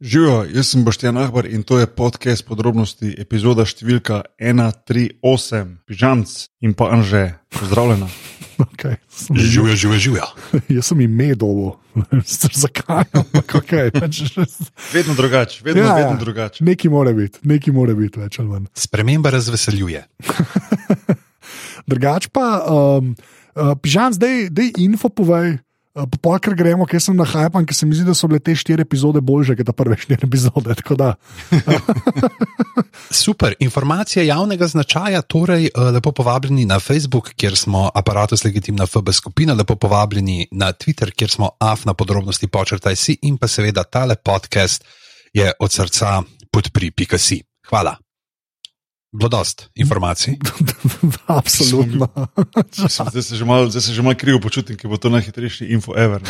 Živijo, jaz sem Boštjan Ahbar in to je podcast podrobnosti, epizoda številka 138, pižamc in pa anže. Pozdravljena. Okay, Živijo, živijo, živijo. Jaz sem jim medovo, zakaj? Okay, pač, Vedno drugače, vedno, Ja, ja, vedno drugače. neki mora biti, neki mora biti več ali manj. Sprememba razveseljuje. Drugač pa, um, uh, pižam, zdaj, zdaj info povej. Pa ker gremo, ker sem na hajpan, ker se mi zdi, da so bile te štiri epizode boljše, kot prve štiri epizode. Super, informacije javnega značaja, torej eh, lepo povabljeni na Facebook, kjer smo aparatus legitimna FB skupina, lepo povabljeni na Twitter, kjer smo AF na podrobnosti počrtaj si in pa seveda tale podcast je od srca podpri.si. Hvala. Bilo dost informacij. Absolutno. Mislim, Zdaj se že malo mal krivo počutim, ker bo to najhitrejši info ever.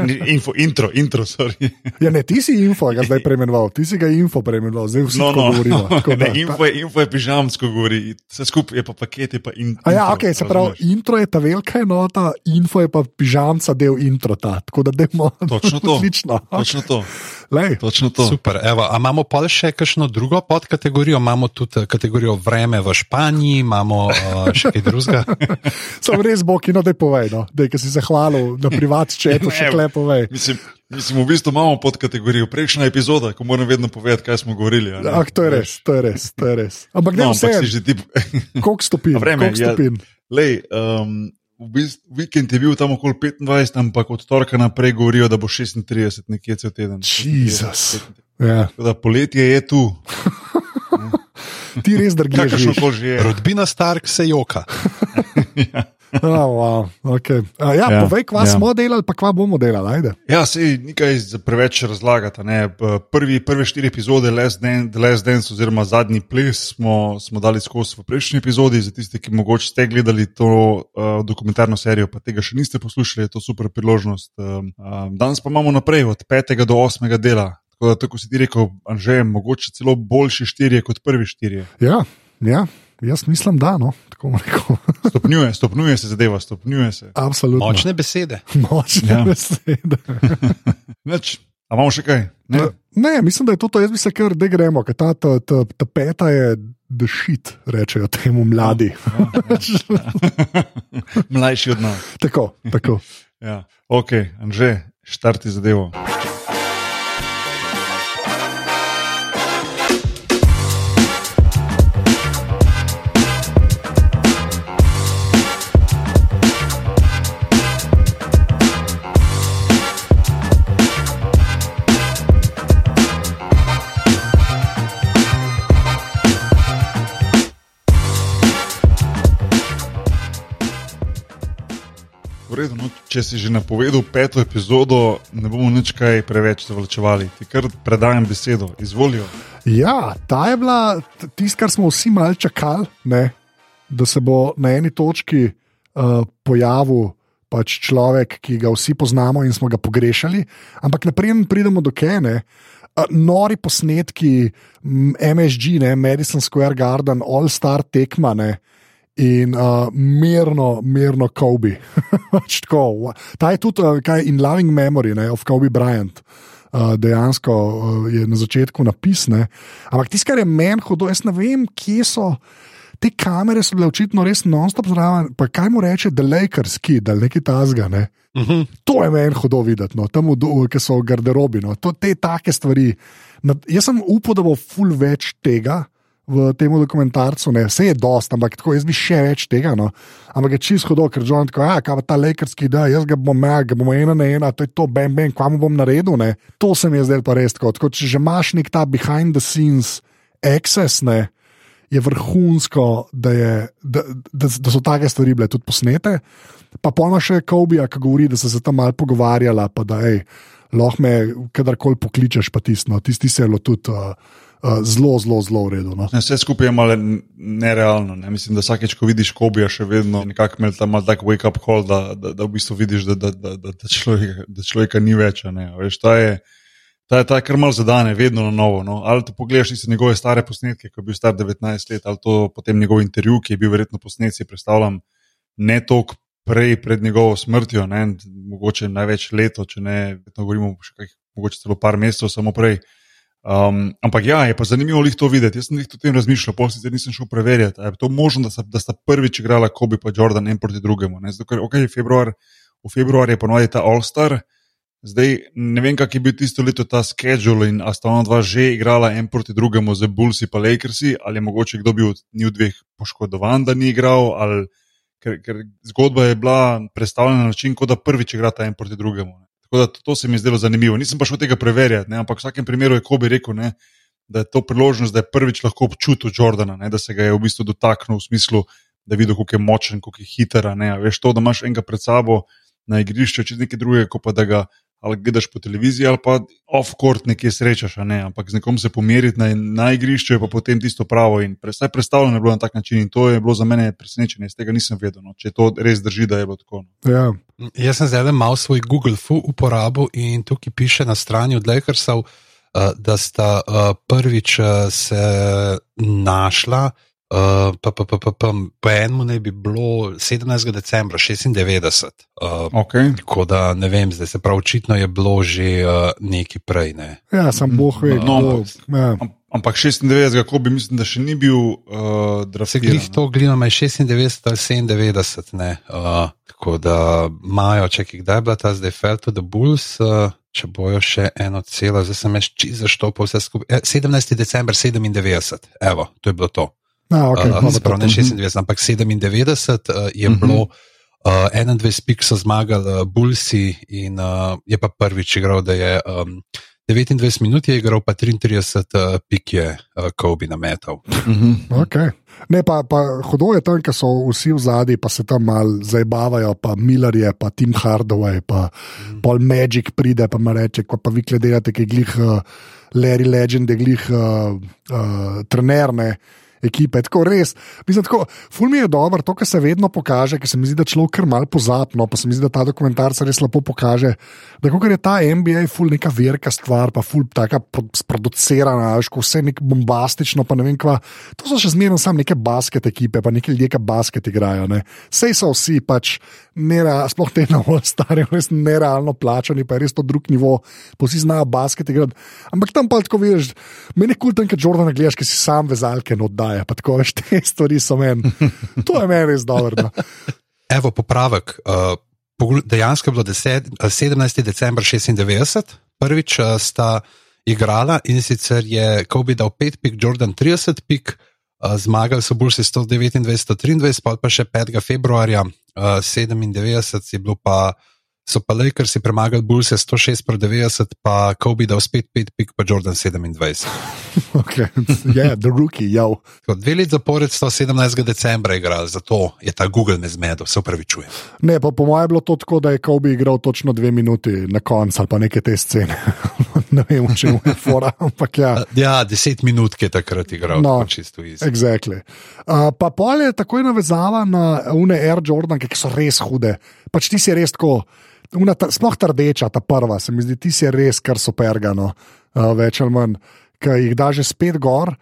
Mislim, Info, intro, intro, sorry. Ja, ne, ti si info, ga zdaj preimenoval, ti si ga info preimenoval, zdaj vsi No, no, govorimo. ne, info, je, info je pižamsko govori, vse skupaj je pa paket, je pa in, A ja, intro, ok, se pravi, razumeš? intro je ta velika enota, info je pa pižamca del intro. Ta, tako da dajmo. Točno to. Odlično. Točno to. Lej, Točno to. Super, evo, a imamo pa še kakšno drugo podkategorijo? Imamo tudi eh, kategorijo vreme v Španiji, imamo uh, še kaj drugega. Sem res bo, kino da povej, no. da si se hvalil na privat četu, še Ne, kle povej. Mislim, mislim, v bistvu imamo pod kategorijo prejšnja epizoda, ko moram vedno povedati, kaj smo govorili. a ne. Ah, to je res, to je res, to je res. Ampak ne No, vse, ampak si že ti. koliko stopinj, A vreme, koliko ja. stopinj. Lej, um, v bistvu, vikend je bil tam okoli 25, ampak od torka naprej govorijo, da bo 36, nekje cel teden. Jezus. Ja. Da poletje je tu, Ti res drgiš. kakršno koli že je. Rodbina Stark se joka. Oh, wow. okay. uh, ja, Ja, ja, povej, kva ja. ja. smo delali, pa kva bomo delali. Ajde. Ja, sej nekaj za preveč razlagati. ne. Prvi, prve štiri epizode Last Dan- The Last Dance, oziroma zadnji ples, smo, smo dali skozi v prejšnji epizodi. Za tiste, ki mogoče ste gledali to uh, dokumentarno serijo, pa tega še niste poslušali, je to super priložnost. Um, um, danes pa imamo naprej, od petega do osmega dela. Tako da, tako si ti rekel, Anže, mogoče celo boljši štirje kot prvi štirje. Ja, ja, jaz mislim, da. No. Stopnjuje, stopnjuje se zadeva, stopnjuje se. Absolutno. Močne besede. Močne Ja. ja. besede. Neč, a imamo še kaj? Ne? Ne, mislim, da je to, to. jaz bi se kar, da gremo, ker ta, ta, ta, ta peta je dešit, rečejo temu mladi. Mlajši od nas. tako, tako. Ja. Ok, Anže, štarti zadevo. Redu, no, če si že napovedal peto epizodo, ne bomo nič kaj preveč zavlačevali. Ti kar predajam besedo, izvolijo. Ja, ta je bila tisto, kar smo vsi malo čakali, ne? da se bo na eni točki uh, pojavil pač človek, ki ga vsi poznamo in smo ga pogrešali. Ampak naprej pridemo do Kene. Uh, nori posnetki MSG, ne, Madison Square Garden, All Star tekma ne, in uh, mirno, mirno Kobe. Pač tako, Ta je tudi uh, kaj, in loving memory ne, of Kobe Bryant. Uh, dejansko uh, je na začetku napisane. Ampak tisto, kar je meni hudo, jaz ne vem, kje so. Te kamere so bile očitno res non-stop zraven, pa kaj mu reče, da Lakers kid, da nekaj tasga. Ne? Uh -huh. To je meni hudo videti, no, tam, ki so v garderobi. No. To, te take stvari. Na, jaz sem upal, da bo ful več tega v tem dokumentarcu, ne, vse je dost, ampak tako jaz bi še več tega. No. Ampak je čisto hudo, ker John tako, ja, kaj pa ta lekarski, da jaz ga bom imel, ga bomo ena na ena, to je to, bam, bam, kva mu bom naredil. Ne. To se mi je zdelo pa res tako. tako. Če že imaš nek ta behind the scenes access, ne, je vrhunsko, da, je, da, da, da so take stvari bile tudi posnete. Pa pojma še Kobija, ki govori, da so se tam malo pogovarjala, pa da ej, lahko me kadarkoli pokličeš, pa tisto, no, tisti se je bilo tudi uh, uh, zelo, zelo, zelo v redu. No. Vse skupaj je malo nerealno. Ne? Mislim, da vsakeč, ko vidiš Kobija, še vedno nekako imel tam tak wake up call, da, da, da v bistvu vidiš, da, da, da, da, da, človeka, da človeka ni več. Veš, ta je, ta je, ta je kar mal zadane, vedno na novo. No? Ali to pogledaš tiste njegove stare posnetke, ko je bil star 19 let, ali to potem njegov intervju, ki je bil verjetno posnet, si predstavljam, ne toliko prej, pred njegovo smrtjo, ne, mogoče največ leto, če ne, govorimo še kaj, mogoče celo par mesecev samo prej. Um, ampak ja, je pa zanimivo jih to videti. Jaz sem jih o tem razmišljal, posebej nisem šel preverjati. Je to možno, da sta, da sta prvič igrala Kobe in Jordan en proti drugemu? Ne? Zato, ker okay, februar, v februarju je ponovadi ta All-Star. Zdaj ne vem, kak je bil tisto leto ta schedule in ali sta ona dva že igrala en proti drugemu z Bullsi in Lakersi, ali je mogoče kdo bil od njih dveh poškodovan, da ni igral, ali ker, ker zgodba je bila predstavljena na način, kot da prvič igrata en proti drugemu. Tako da to, to se mi je zdelo zanimivo. Nisem pa šel tega preverjati, ne? ampak v vsakem primeru je Kobe rekel, ne? da je to priložnost, da je prvič lahko občutil Jordana, ne? da se ga je v bistvu dotaknil v smislu, da je videl, kako je močen, kako je hiter. Veš to, da imaš enega pred sabo na igrišču, če nekaj drugega, kot pa da ga ali gledaš po televiziji, ali pa off-court nekje srečaš, ne? ampak z nekom se pomeriti na, na igrišču je pa potem tisto pravo. In vsaj predstavljeno je bilo na tak način in to je bilo za mene presenečenje, iz tega nisem vedel, no? če to res drži, da je bilo tako. No. Ja. Jaz sem zdaj malo svoj Google Fu uporabil in tukaj piše na strani od Lakersov, uh, da sta uh, prvič uh, se našla. Uh, pa, pa, pa, pa, pa, po enem naj bi bilo 17. decembra 96. Uh, okay. Tako da ne vem, zdaj se pravi, očitno je bilo že uh, neki prej. Ne. Ja, sem boh ve. No, kdo- ja. Ampak 96, kako bi mislim, da še ni bil uh, Se draftiran. glih to glino ima 96 ali 97. Ne. Uh, tako da imajo, če kdaj je bila ta zdaj Fell to the Bulls. Uh, Če bojo še eno celo, zdaj sem jaz čisto zaštopal vse skupaj. Eh, 17. december 97, evo, to je bilo to. A, okay, Uh, pravi, ne to- 96, ampak 97 uh, je Mhm. uh -huh. bilo. Uh, 21 pik so zmagali uh, Bulsi, in uh, je pa prvič igral, da je um, 29 minut je igral, pa 33 uh, pik je uh, Kobe nametal. Mhm. Okay. Ne, pa, pa hudo je tam, ker so vsi v zadnji, pa se tam malo zabavajo, pa Miller je, pa Tim Hardaway, pa mm. Paul Magic pride, pa mu reče, ko pa vi gledate, ki je glih uh, Larry Legend, je glih uh, uh, trener. Ne. Ekipe, tako res. Mislim, tako, ful mi je dobro, to, kar se vedno pokaže, ker se mi zdi, da človek kar mal pozapno, pa se mi zdi, da ta dokumentarc res lepo pokaže, da ko je ta NBA ful neka verka stvar, pa ful taka pro- sproducirana, veš, ko vse nek bombastično, pa ne vem kva. To so še zmerno samo neke basket ekipe, pa neki ljudje, ki basket igrajo. Ne. Sej so vsi pač, nera, sploh te na stare, res nerealno plačani, pa je res to drug nivo, pa vsi znajo basket igrati. Ampak tam pa tako vidiš, meni je kul tam, ker Jordana gledaš, ki si sam vezalke oddaja, pa tako veš, te stvari so meni. To je meni res dobro. no. Evo, popravek. Uh, dejansko je bilo 10, uh, 17. decembra 96, prvič uh, sta igrala in sicer je Kobe dal 5 pik, Jordan 30 pik, uh, zmagali so Bulls 129-123, pa pa še 5. februarja uh, 97 je bilo pa. So pa Lakersi premagali Bulls 106 proti 90, pa Kobe dal spet 5 pik, pa Jordan 27. Okay. Yeah, the rookie, ja. Dve leti zapored sta 17. decembra igrali, zato je ta Google me zmedel, se upravičujem. Ne, pa po mojem je bilo to tako, da je Kobe igral točno dve minuti na koncu ali pa neke te scene. ne vem, če mu je fora, ampak ja. Ja, deset minut je takrat igral, No. čisto iz. Exactly. Uh, pa pol je takoj navezava na une Air Jordan, ki so res hude. Pač ti si res tako, una, ta, sploh ta rdeča, ta prva, se mi zdi, ti si res kar so pergano, uh, več ali manj, ki jih da že spet gor,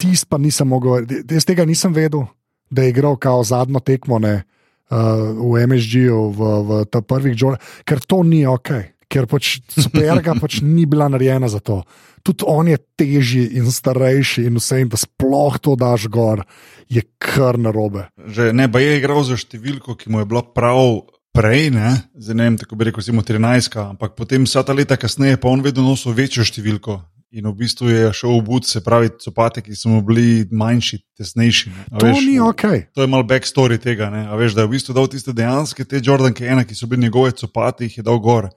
tist pa nisem mogel, jaz tega nisem vedel, da je igral kao zadnjo tekmo ne, uh, v MSG-ju, v, v ta prvih Jordan, ker to ni ok. Ker pač superga pač ni bila narejena za to. Tudi on je težji in starejši, in vse, in da sploh to daš gor, je kar narobe. Že ne, pa je igral za številko, ki mu je bila prav prej, ne, Zdaj, ne vem, tako bi rekel, recimo 13, ampak potem vsa ta leta kasneje pa on vedno nosil večjo številko. In v bistvu je šel v bud, se pravi, copate, ki so mu bili manjši, tesnejši. To veš, ni ok. To je mal backstory tega, ne? a veš, da je v bistvu dal tiste dejanske te Jordanke, ena, ki so bili njegove copate, jih je dal gor.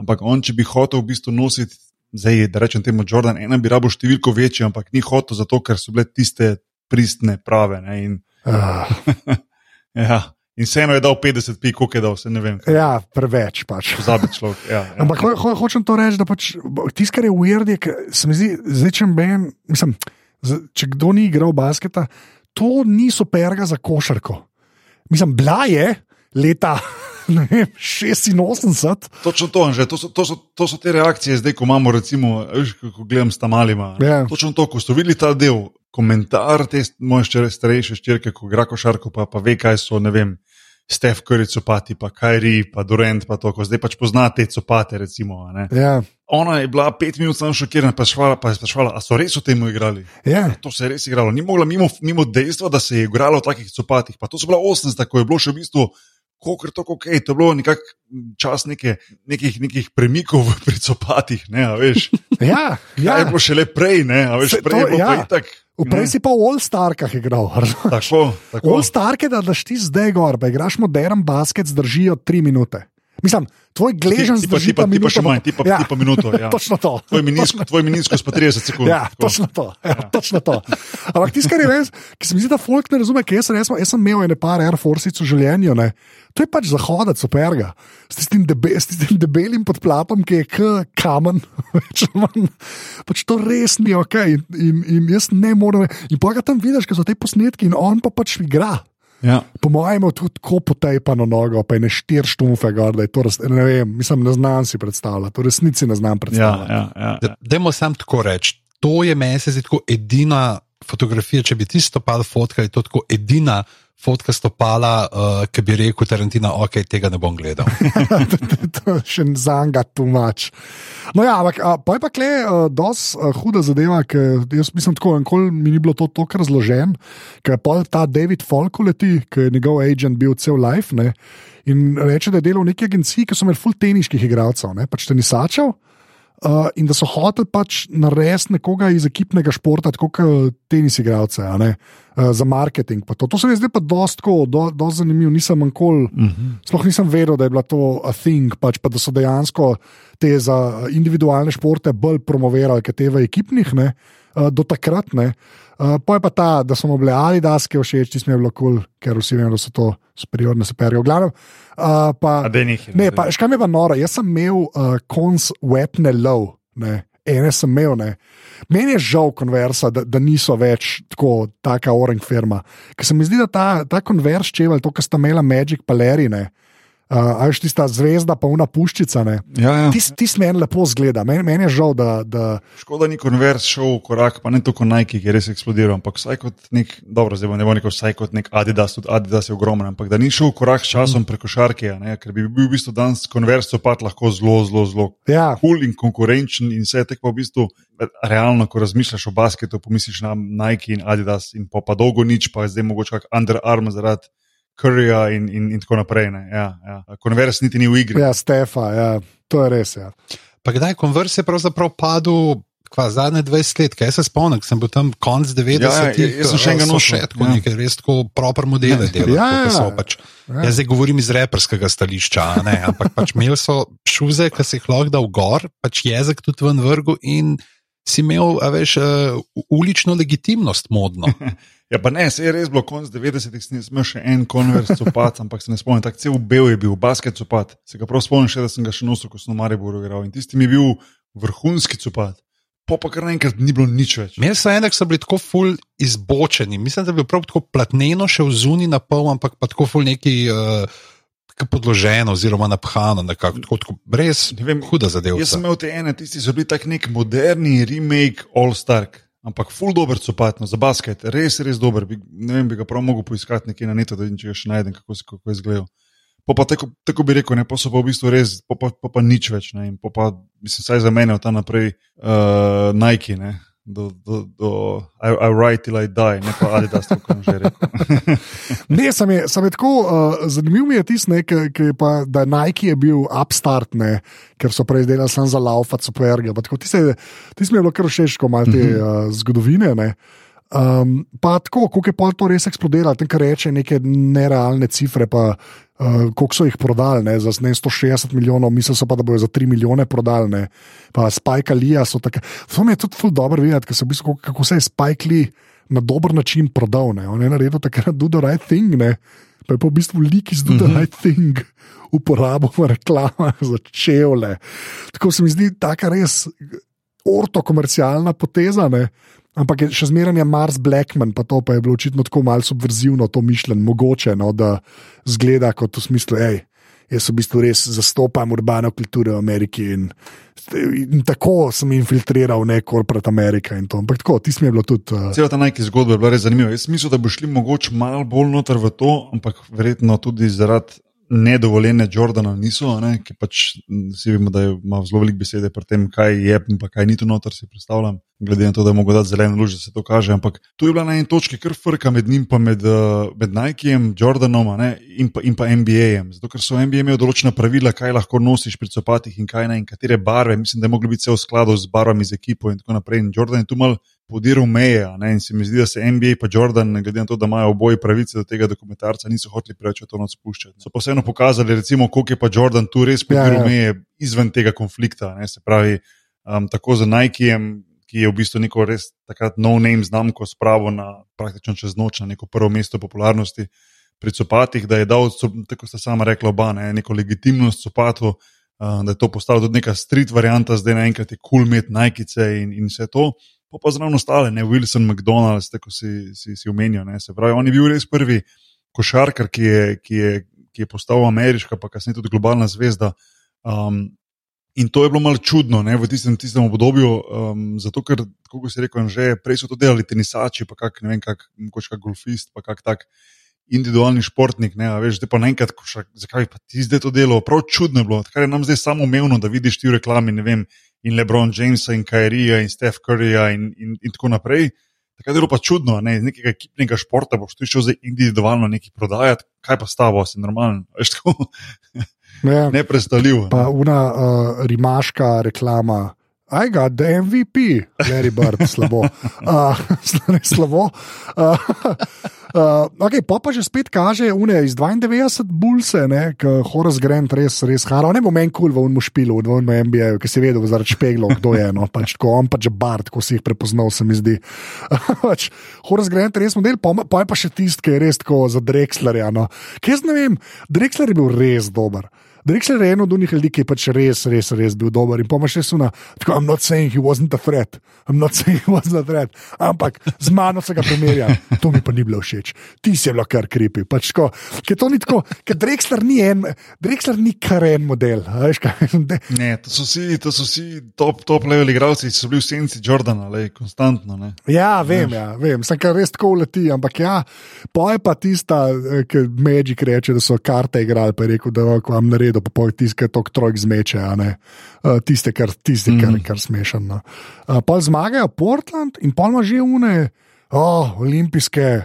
Ampak on, če bi hotel v bistvu nositi, zdaj da rečem temu Jordan, ena bi rabo številko večjo, ampak ni hotel zato, ker so bile tiste pristne, prave. Ne? In, Uh, ja, in vseeno je dal 50 pik, koliko je dal, se ne vem. ja, preveč pač. Pozabi človek. Ja, ja. Ampak ho, ho, hočem to reči, da pač tisto, kar je weird, je, se mi zdi, zdaj, če, ben, mislim, če kdo ni igral basketa, to ni superga za košarko. Mislim, bila je leta ne vem, 86, Točno to, Anže, to, so, to, so, to so te reakcije, zdaj, ko imamo, recimo, veš, ko gledam s tamalima. Ja. Točno to, ko ste videli ta del, komentar te moje ščere, starejše ščirke, ko igra košarko, pa, pa ve, kaj so, ne vem, Stef Curry copati, pa Kairi, pa Durant, pa to, ko zdaj pač pozna te copate, recimo. a ne. Ja, Ona je bila pet minut samo šokirana, pa je švala, pa je sprašvala, a so res v tem igrali. ja. To se je res igralo. Ni mogla mimo, mimo dejstva, da se je igralo v takih copatih. Pa to so bila 80, ko je bilo še v bistvu. Kokor to, ok, to je bilo nekak čas neke, nekih, nekih premikov pri copatih, ne, a veš. ja, Ja. Je ja. bilo šele prej, ne, a veš, prej to- je bilo ja. pa itak. Prej si pa v All-Starkah igral. razumeš? Tako, tako. All-Starke, da daš ti zdaj gor, pa igraš modern basket, zdržijo tri minute. Mislim, tvoj gležen ti pa, zdrži ti pa, minuto. še manj, ti pa, ja. ti pa minuto. Ja. Točno to. Tvoj menisko, tvoj menisko pa 30 sekund. Ja, Tako. točno to. Ja, točno to. Ampak tisto, kar je res, ki se mi zdi, da folk ne razume, kaj jaz sem, jaz sem, imel ene par Air Force v življenju. Ne. To je pač zahodec, superga, s tistim, debe, s tistim debelim podplatom, ki je k kamen. pač to res ni ok. In, in, in jaz ne morem. In pa ga tam vidiš, ker so te posnetki in on pa pač igra. Ja. Po mojem, je tudi tako potejpano nogo, pa je ne štir štumfe, gor, da je to res, ne vem, mislim, ne znam si predstavljati, to resnici ne znam Ja, predstavljati. ja, ja, ja. Dajmo sam tako reči. To je meni se zdi tako edina fotografija. Če bi ti stopal fotka, je to tako edina fotka stopala, uh, ki bi rekel Tarantino, ok, tega ne bom gledal. to je še zanga tumač. No, ja, ampak pa je pa kle, uh, dos uh, huda zadeva, ker jaz mislim, tako nikoli mi ni bilo to tako razložen, ker pol ta David Falko leti, ki je njegov agent bil cel life. Ne, in reče, da je delal v neki agenciji, ki so imeli full teniških igralcev, pač tenisačev. Uh, in da so hoteli pač narediti nekoga iz ekipnega športa, tako kot tenis igralce, uh, za marketing. To, to se mi zdi pa dosto do, do zanimivo, nisem nikoli. Uh -huh. Sploh nisem vedel, da je bila to a thing, pač pa da so dejansko te za individualne športe bolj promovirali, kot te v ekipnih, ne, uh, do takrat. Ne. Uh, pa je pa ta, da so mu bile Adidaske všeč, ti smo bili kul, cool, ker vsi vemo, da so to superiorne superje. V glavnem, uh, pa, nehaj, ne, pa škaj me pa nora, jaz sem imel uh, konc wetne low, ne, ene sem imel, ne. Meni je žal konversa, da, da niso več tako, taka orange firma. Ker se mi zdi, da ta, ta konvers čevelj, to, kar sta imela Magic Palerine, uh, ajš tista zvezda, pa una puščica, ne. Ja, ja. Ti, ti meni lepo zgleda, meni, meni je žal, da. da Škoda ni konvers šel v korak, pa ne toliko Nike, ki je res eksplodiral, ampak vsaj kot nek, dobro, zdaj bom ne bo rekel vsaj kot nek Adidas, tudi Adidas je ogromen, ampak da ni šel v korak s časom preko šarke, a ne, ker bi bil v bistvu danes konvers copat lahko zelo, zelo, zelo ja, kul in konkurenčen in vse tako v bistvu realno, ko razmišljaš o basketu, pomisliš na Nike in Adidas in pa, pa dolgo nič, pa zdaj mogoče kak Under Armour zaradi Curryja in, in, in tako naprej. ne. Ja, ja. Konvers niti ni v igri. ja, Stefa, ja, to je res. Ja. Pa kdaj je konvers je pravzaprav padel? Kva, zadnje 20 let, kaj se spomnim, sem bil tam konc 90-ih. Ja, ja, jaz sem še enega so nosil, še tako ja. neke res tako proper modele. Ja, ko so ja. pač, Ja. jaz zdaj govorim iz reperskega stališča, a ne, ampak pač imeli so šuze, ki si jih lahko dal gor, pač jezik tudi ven vrgu in si imel, a veš, uh, ulično legitimnost modno. Ja, pa ne, se je res bilo konc 90-ih, sem imel še en konvers copat, ampak se ne spomnim, tako cel bel je bil, basket copat. Se ga prav spomnim še, da sem ga še nosil, ko sem v Mariboru igral in tisti mi je bil vrhunski copat. Po pa kar naenkrat ni bilo nič več. Meni so enek so bili tako ful izbočeni. Mislim, da je bil prav tako platneno še v zuni na pol, ampak pa tako ful neki. Uh, Podloženo, oziroma naphano, nekako tako, tako Ne vem, huda zadeva. Jaz sem imel te ene, tisti so bili tak nek moderni remake All Stark, ampak full dober copat, no, za basket, res, res dober. Bi, ne vem, bi ga prav mogel poiskati nekje na netu, da vidim, če ga še najdem, kako, kako je izgledal. Po pa tako, tako bi rekel, ne, pa so pa v bistvu res, po pa, po pa nič več. Ne, po pa, mislim, saj za mene od tam naprej uh, Nike, ne, do, do, do I, I write till I die, ne pa Adidas, tako že rekel. Ne, sem je, sem je tako, uh, zanimiv mi je tisti, da Nike je bil upstart, ne, ker so prej delali samo za laufat, superge. Tisti mi je bilo kar všeč, ko malo te uh, zgodovine. Ne. Um, pa tako, kako je pol to res eksplodiralo, tem, kar reče neke nerealne cifre, pa uh, koliko so jih prodali, ne, za ne, 160 milijonov, mislil so pa, da bojo za 3 milijone prodali, ne. pa Spike Lee so tako. To mi je tudi ful dobro videti, ker se v bistvu, kako, se je Spike Lee na dober način prodal. Ne. On je naredil takrat do the right thing, ne. pa je pa v bistvu lik iz do the right thing uporabil v reklamah za čevlje. Tako se mi zdi, taka res ortokomercialna poteza. Ne. Ampak je še zmeraj je Mars Blackman, pa to pa je bilo očitno tako malce subverzivno, to mišljen, mogoče, no, da zgleda kot v smislu, hej, jaz v bistvu res zastopam urbano kulturo v Ameriki. In, in tako sem infiltriral neko korporat Amerika. Ampak tako, ti smo bili tudi. Uh... Cela ta najki zgodba je bila res zanimiva. Jaz mislim, da bi šli mogoče malo bolj noter v to, ampak verjetno tudi zaradi nedovoljene Jordana niso, ne, ki pač vsi vemo, da ima zelo veliko besede pri tem, kaj je in kaj ni tu noter, si predstavljam. Glede na to, da je mogoče dati zeleno luč, da se to kaže. Ampak tu je bila na eni točki kar frka med njim in med, uh, med Nikejem, Jordanom ne, in, pa, in pa NBA-jem. Zato ker so NBA imeli določena pravila, kaj lahko nosiš pri copatih in kaj ne, in katere barve. Mislim, da je moglo biti vse v skladu z barvami z ekipo in tako naprej. In Jordan je tu mal podiral meje. In se mi zdi, da se NBA in Jordan, glede na to, da imajo oboje pravice do tega dokumentarca, niso hoteli preveč to noč spuščati. So pa vseeno pokazali, recimo, koliko je pa Jordan tu res podiral ja, ja. meje izven tega konflikta. Ne? Se pravi, um, tako za Nikejem. Ki je v bistvu neko res takrat no-name znamko spravil na praktično čez noč na neko prvo mesto popularnosti pri copatih, da je dal, tako ste sama rekla, oba, ne, neko legitimnost copatu, uh, da je to postalo tudi neka street varianta, zdaj naenkrat je kul cool imeti najkice in, in vse to pa, pa zraven ostale, ne Wilson, McDonald's, tako si, si, si omenil. Se pravi, on je bil res prvi košarkar, ki je, ki je, ki je postal ameriška, pa kasneje tudi globalna zvezda. Um, in to je bilo malo čudno ne, v tistem, tistem obdobju, um, zato ker, kako si rekel, že prej so to delali tenisači, pa kak, ne vem, kak, kak golfist, pa kak tak. Individualni športnik, ne, veš, zdaj pa naenkrat, zakaj pa ti zdaj to delo? Prav čudno je bilo, kar je nam zdaj samo umevno, da vidiš ti v reklami, ne vem, in Lebron Jamesa, in Kyrija, in Steph Curryja, in, in, in tako naprej. Tako je bilo pa čudno, ne? iz nekega ekipnega športa boš ti šel zdaj individualno nekaj prodajati, kaj pa stavo, si normalen. Ja. Ne predstavljivo. Pa una uh, rimaška reklama. I got the MVP, Larry Bird, slabo. Uh, slabo. Uh, uh, okay, pa pa že spet kaže, une iz 92 bulse, ki Horace Grant res, res hara. Ne bo meni kul cool v unmu špilu, v unmu NBA, ki se vedel zaradi špeglov, kdo je eno. Pač tako, on pač je bard, ko si jih prepoznal, se mi zdi. pač, Horace Grant res model, pa, pa je pa še tisti, ki je res tako za Drexlerja. No. Kaj jaz ne vem, Drexler je bil res dober. Drexler je eno od njih ljudi, ki je pač res, res, res bil dober. In pomaš res suna, tako, I'm not saying he wasn't a threat, I'm not saying he wasn't a threat, ampak z mano se ga primerja. To mi pa ni bilo všeč. Ti si bilo kar kripi. Pač ker to ni tako, ker Drexler ni en, Drexler ni kar en model. ne, to so vsi, to so vsi top, top level igralci, ki so bili v senci Jordana, le, konstantno. Ne. Ja, vem, ja, vem, sem kar res tako leti, ampak ja, pa je pa tista, eh, ki Magic reče, da so karte igrali, pa je rekel, da vam naredi redu, pa pojdi tiskaj to trojk zmeče, uh, tiste, kar, tiste, kar, mm. kar smešen. No. Uh, pa zmagajo Portland in pa ima že une, oh, olimpijske.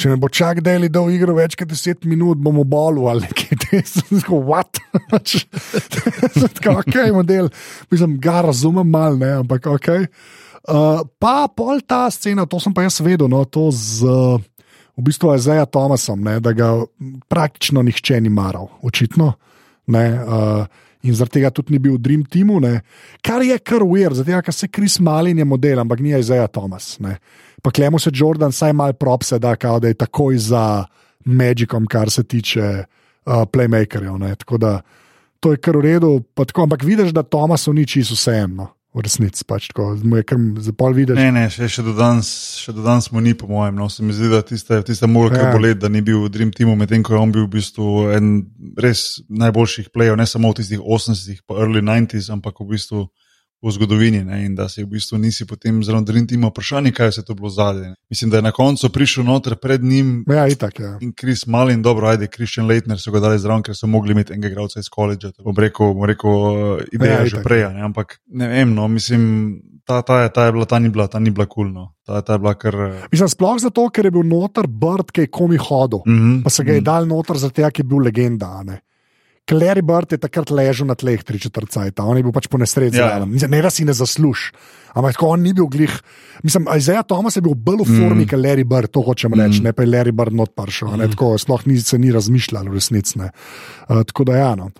Če ne bo čak deli do igre več kot 10 minut, bomo bolu ali kaj takega. What? Tako, ok, model. Mislim, ga razumem mal, ne, ampak ok. Uh, pa pol ta scena, to sem pa jaz vedel, no, to z. Uh, V bistvu je Zaja Tomasom, ne, da ga praktično nihče ni maral, očitno. Ne, uh, in zaradi tega tudi ni bil v Dream Teamu, ne. kar je kar uver, zato ker se Kris Malin je model, ampak ni Isaiah Thomas. Ne. Pa klemo se Jordan, saj malo propse, da, kao, da je takoj za Magicom, kar se tiče uh, playmakerjev. Tako da to je kar v redu, tako, ampak vidiš, da Thomasu ni čisto vseeno v resnici. Pač, tako, za pol vidiš. Ne, ne, še, še, do danes, še do danes mu ni, po mojem. No. Se mi zdi, da tiste, tiste mora kar ja. boleti, da ni bil v Dream Teamu, medtem ko je on bil v bistvu en res najboljših plejev, ne samo v tistih 80-ih, pa early 90s, ampak v bistvu v zgodovini ne, in da se v bistvu nisi potem zelo in vprašanje, kaj se je to bilo zadnje. Mislim, da je na koncu prišel noter pred njim. Ja, itak, ja. In Kris Malin, dobro, ajde, Christian Leitner so ga dali zraven, ker so mogli imeti enega igralca iz koledža. Bom rekel, bom rekel uh, ideja ja, že prej, ne, ampak ne vem, no, mislim. Ta, ta, je, ta je bila, ta ni bila, ta ni bila kulno. Ta, ta je bila kar. Eh, mislim, sploh zato, ker je bil noter Bird, ki je komi hodil, mm -hmm. pa se ga je mm -hmm. dal noter, zato je bil legenda. Ne? Clary Bird je takrat ležal na tleh, tri četrt cajt, on je bil pač po nesreči. Ja, ja. Ne, da si ne zasluž. Ampak tako on ni bil glih. Mislim, Isaiah Thomas je bil bolj v formi, mm. kot Larry Bird, to hočem reči, mm. ne pa je Larry Bird not paršel. Mm. Tako sploh ni se ni razmišljal, v resnici. Uh, tako da ja. No.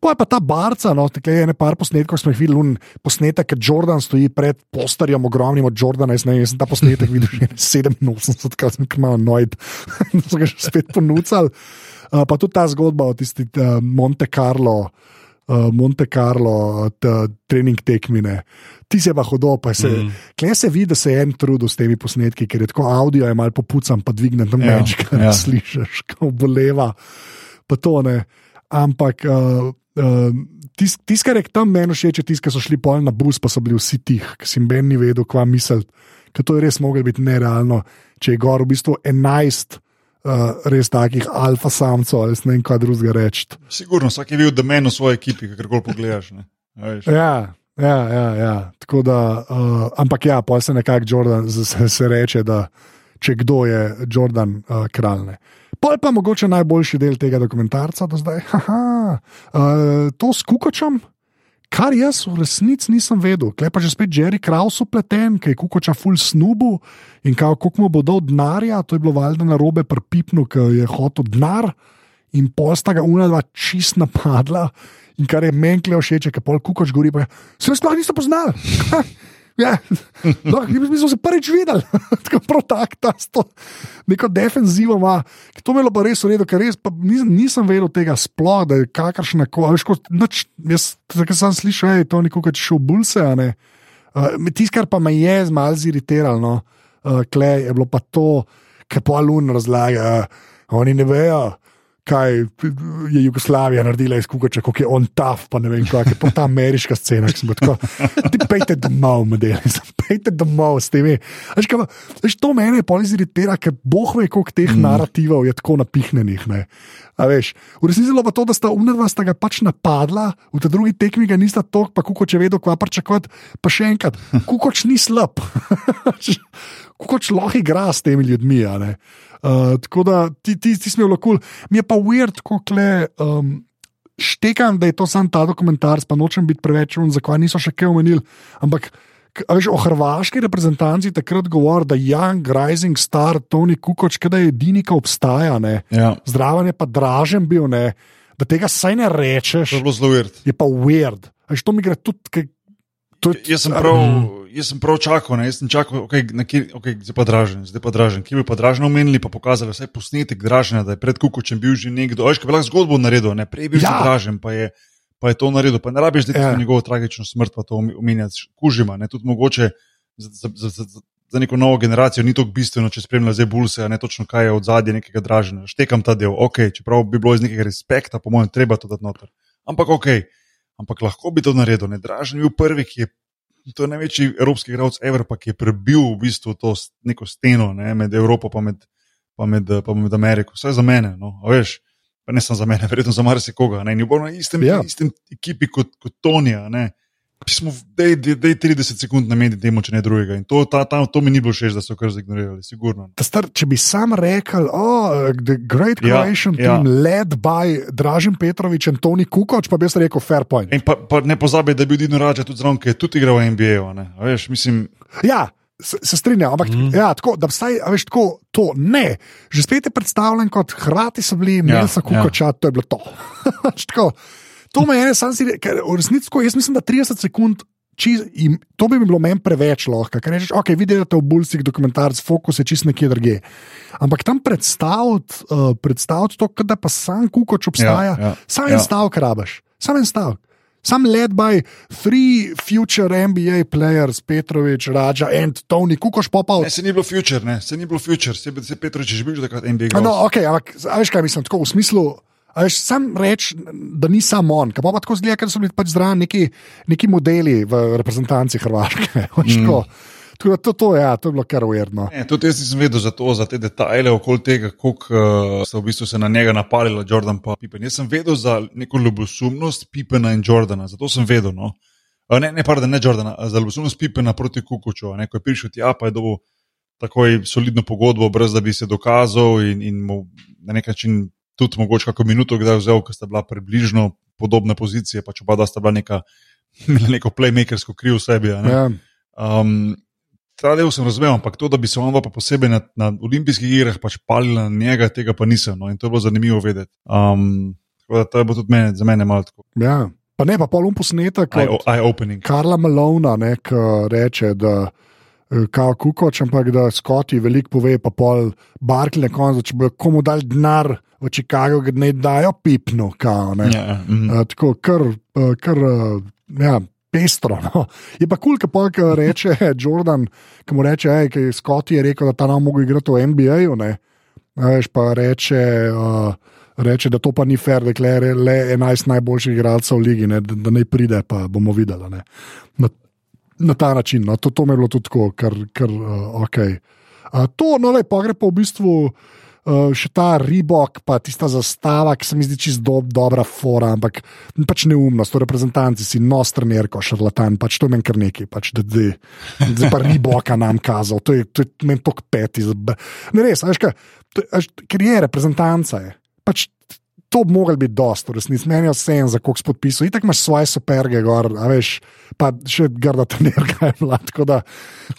Pa je pa ta barca, no, tako je nekaj posnetkov, smo jih videli, un posnetek, ker Jordan stoji pred posterjem, ogromnim od Jordana. Jaz ne vem, ta posnetek videl že 87, kar sem kmalo nojd, da so ga že spet ponudili. Uh, pa tudi ta zgodba o tisti uh, Monte Carlo, uh, Monte Carlo, trening tekmine. Ti se pa hodo, pa se. Mm. Klej se vidi, da se je en trudil s temi posnetki, ker je tako audio, je malo popucan, pa dvigne tam več, kar ja. slišiš, kako boleva. Pa to ne. ampak uh, uh, tisto, tis, kar je tam meni všeč, je tisto, ki so šli pol na bus, pa so bili vsi tih, ki si meni ni vedel, kva misel. Ker to je res moglo biti nerealno, če je gor v bistvu 11 uh, res takih alfa samcev, ali ne vem, kaj drugega reči. Sigurno, vsak je bil domen v svoji ekipi, kar koli pogledaš. ne. Ja, ja, ja, ja. Tako da, uh, ampak ja, pa se nekako Jordan se, se reče, da če kdo je Jordan uh, kralj. Pol pa mogoče najboljši del tega dokumentarca do zdaj. Haha, uh, to s Kukočem, kar jaz v resnici nisem vedel. Klej pa že spet Jerry Kraus upleten, ki je Kukoča full snubu in koliko mu bo dal denarja, to je bilo valjda na robe pripipnu, ki je hotel denar in pol sta ga unadva čist napadla. In kar je meni kle všeč, ker pol kukoč gori, pa se sploh niste poznali. Ja, no, mi smo se prvič videli, tako prav tako, ta sto, neko defenzivo ima. To je bilo pa res v redu, ker res pa nisem, vedel tega sploh, da je kakršna koli. Jaz sem slišal, da je to neko, je šel ne. Uh, Tisto, kar pa me je malo ziritiralo, no, uh, klej, je bilo pa to, kar pa Alun razlaga. Uh, oni ne vejo, kaj je Jugoslavija naredila iz Kukoča, kako je on taf, pa ne vem, kaj je pa ta ameriška scena. Tako, ti pejte domov, modeli, pejte domov s temi. Veš, kaj, pa- veš, to mene pol iziritira, ker boh ve, koliko teh mm. narativov je tako napihnjenih. Ne. A veš, v resnici je pa to, da sta umrla, sta ga pač napadla, v tej drugi tekmi ga nista tok, pa kukoč je vedel, kva pričakovati. Pa še enkrat, kukoč ni slab. kukoč lahko igra s temi ljudmi. Uh, tako da ti, ti, ti smo. Cool. Mi je pa weird, ko kle. Um, Štekam, da je to samo ta dokumentarc, pa nočem biti preveč un, zakaj niso še kaj omenili. Ampak veš, o hrvaški reprezentanci takrat govori, da je Young Rising Star Tony Kukoč, da je edini, ki obstaja. Ne. Ja, Zdraven je pa dražen bil, ne. da tega saj ne rečeš, je zelo weird. je pa weird. Veš, to mi gre tudi. kaj- je- Jaz sem prav, jaz sem prav čakal, ne? jaz sem čakal, okay, kjer, okay, zdaj pa dražen, zdaj pa dražen. Kje bi pa dražen omenili, pa pokazali vsaj posnetek dražena, da je pred Kukočem bil že nekdo, veš, kaj bi lahko zgodbo naredil, ne, prej bil Ja. ja. dražen, pa je, pa je to naredil, pa ne rabiš zdaj Ja. njegovo tragično smrt, pa to omenjati, kužima, ne, tudi mogoče za, za, za, za, za- neko novo generacijo ni tako bistveno, če spremlja zdaj bulse, ne točno kaj je od zadnje nekega dražena. Štekam ta del, ok, čeprav bi bilo iz nekega respekta, po mojem, treba to dati noter. Ampak ok, ampak lahko bi to naredil, ne, dražen je bil prvi, ki je To je največji evropski igralec Ever, pa ki je prebil v bistvu to neko steno ne, med Evropo in med, pa med, pa med Ameriko. Vse za mene, no, a veš, pa ne samo za mene, verjetno za marsikoga. Ne, je bil na istem, ja. istem ekipi kot, kot Tonija. Ne. Smo, dej, dej, dej 30 sekund nameniti temu, če ne drugega. In to, ta, ta, to mi ni bilo všeč, da so kar zignorirali, sigurno. Ta Star, če bi sam rekel, oh, The Great Ja, Croatian ja. Team, led by Dražen Petrovič in Tony Kukoč, pa bi jaz rekel fair point. In pa, pa ne pozabi, da je bil Dino Rađa tudi zraven, ki je tudi igral v NBA. -u, ne. A Veš, mislim, Ja, se, se strinjam, ampak mm. ja, tako, da vstaj, a veš, tako, to ne. Že spet je predstavljen kot Hrvati so bili, imeli Ja, so kukoča, to je bilo to. Tako, to me je, sam si rekel, tako, jaz mislim, da 30 sekund. Čiz, in to bi mi bilo meni preveč lahko, ker rečeš, ok, vidite v Bulsih dokumentarc, fokus je čist nekje druge. Ampak tam predstaviti uh, predstaviti to, kot da pa sam kukoč obstaja, Ja, ja, sam ja. en stavek rabaš, sam en stavek. Sam led by three future NBA players, Petrovič, Raja and Tony, kukoš popal. ne, se ni bilo future, ne, se ni bilo future, se, se Petrovič je že bil takrat NBA. No, ok, ampak a veš kaj mislim, tako v smislu. A Veš, sam reč, da ni samo on, pa pa tako zgleda, ker so bili pač zraven neki, neki modeli v reprezentanci Hrvaške. veš, tako. Da to, to, ja, to je bilo kar ujerno. Ne, tudi jaz nisem vedel za to, za te detajle okoli tega, kako uh, so v bistvu se na njega napalili Jordan in Pippen. Jaz sem vedel za neko ljubosumnost Pippena in Jordana, zato sem vedel. No. Uh, ne, ne, pardon, ne Jordana, za ljubosumnost Pippena proti Kukuču. Ne, ko je prišel tja, pa je dobil takoj solidno pogodbo, brez da bi se dokazal in, in mu na nek način tudi mogoče kako minuto kdaj vzel, ker sta bila približno podobne pozicije, pa če pa da sta bila neka, neko playmakersko kriv v sebi. Ja. Um, ta del sem razumel, ampak to, da bi se on pa posebej na, na olimpijskih igrah pač palil na njega, tega pa nisem. No, in to je bilo zanimivo vedeti. Um, tako da to je bilo tudi mene, za mene malo tako. Ja. Pa ne, pa polum posnetek. Eye-opening. Karla Malona, ki reče, da eh, kao kukoč, ampak da Skoti veliko pove, pa pol Barkley na koncu, če bojo komu dal denar v Chicago, ga ne dajo pipno, kao, ne. Ja, mhm. Uh, tako kar, uh, kar uh, ja, pestro. No. Je pa kul, cool, ki reče Jordan, ki mu reče, hej, ki Scott je rekel, da ta nam mogo igrati v NBA-ju. ne. Veš, pa reče, uh, reče, da to pa ni fair, da je le 11 najboljših igralcev v ligi, ne, da, da ne pride, pa bomo videli. Ne. Na, ta način, no, to, to mi je bilo tudi tako, ker, ker uh, ok. Uh, to, no, le, pa gre pa v bistvu. Uh, še ta ribok, pa tista zastava, ki se mi zdi čisto do, dobra, fora, ampak pač neumnost, to reprezentanci si nostrnerko, šarlatan, pač to meni kar neki, pač da zdaj pa riboka nam kazal, to je, to je meni tok peti. Ne res, veš kaj, ker je reprezentanca. Je. Pač to bi mogli biti dosto, resnici, meni je vse en za koks podpisov. Itak imaš svoje superge, gor, a veš, pa še grda trenerka je bila, tako da,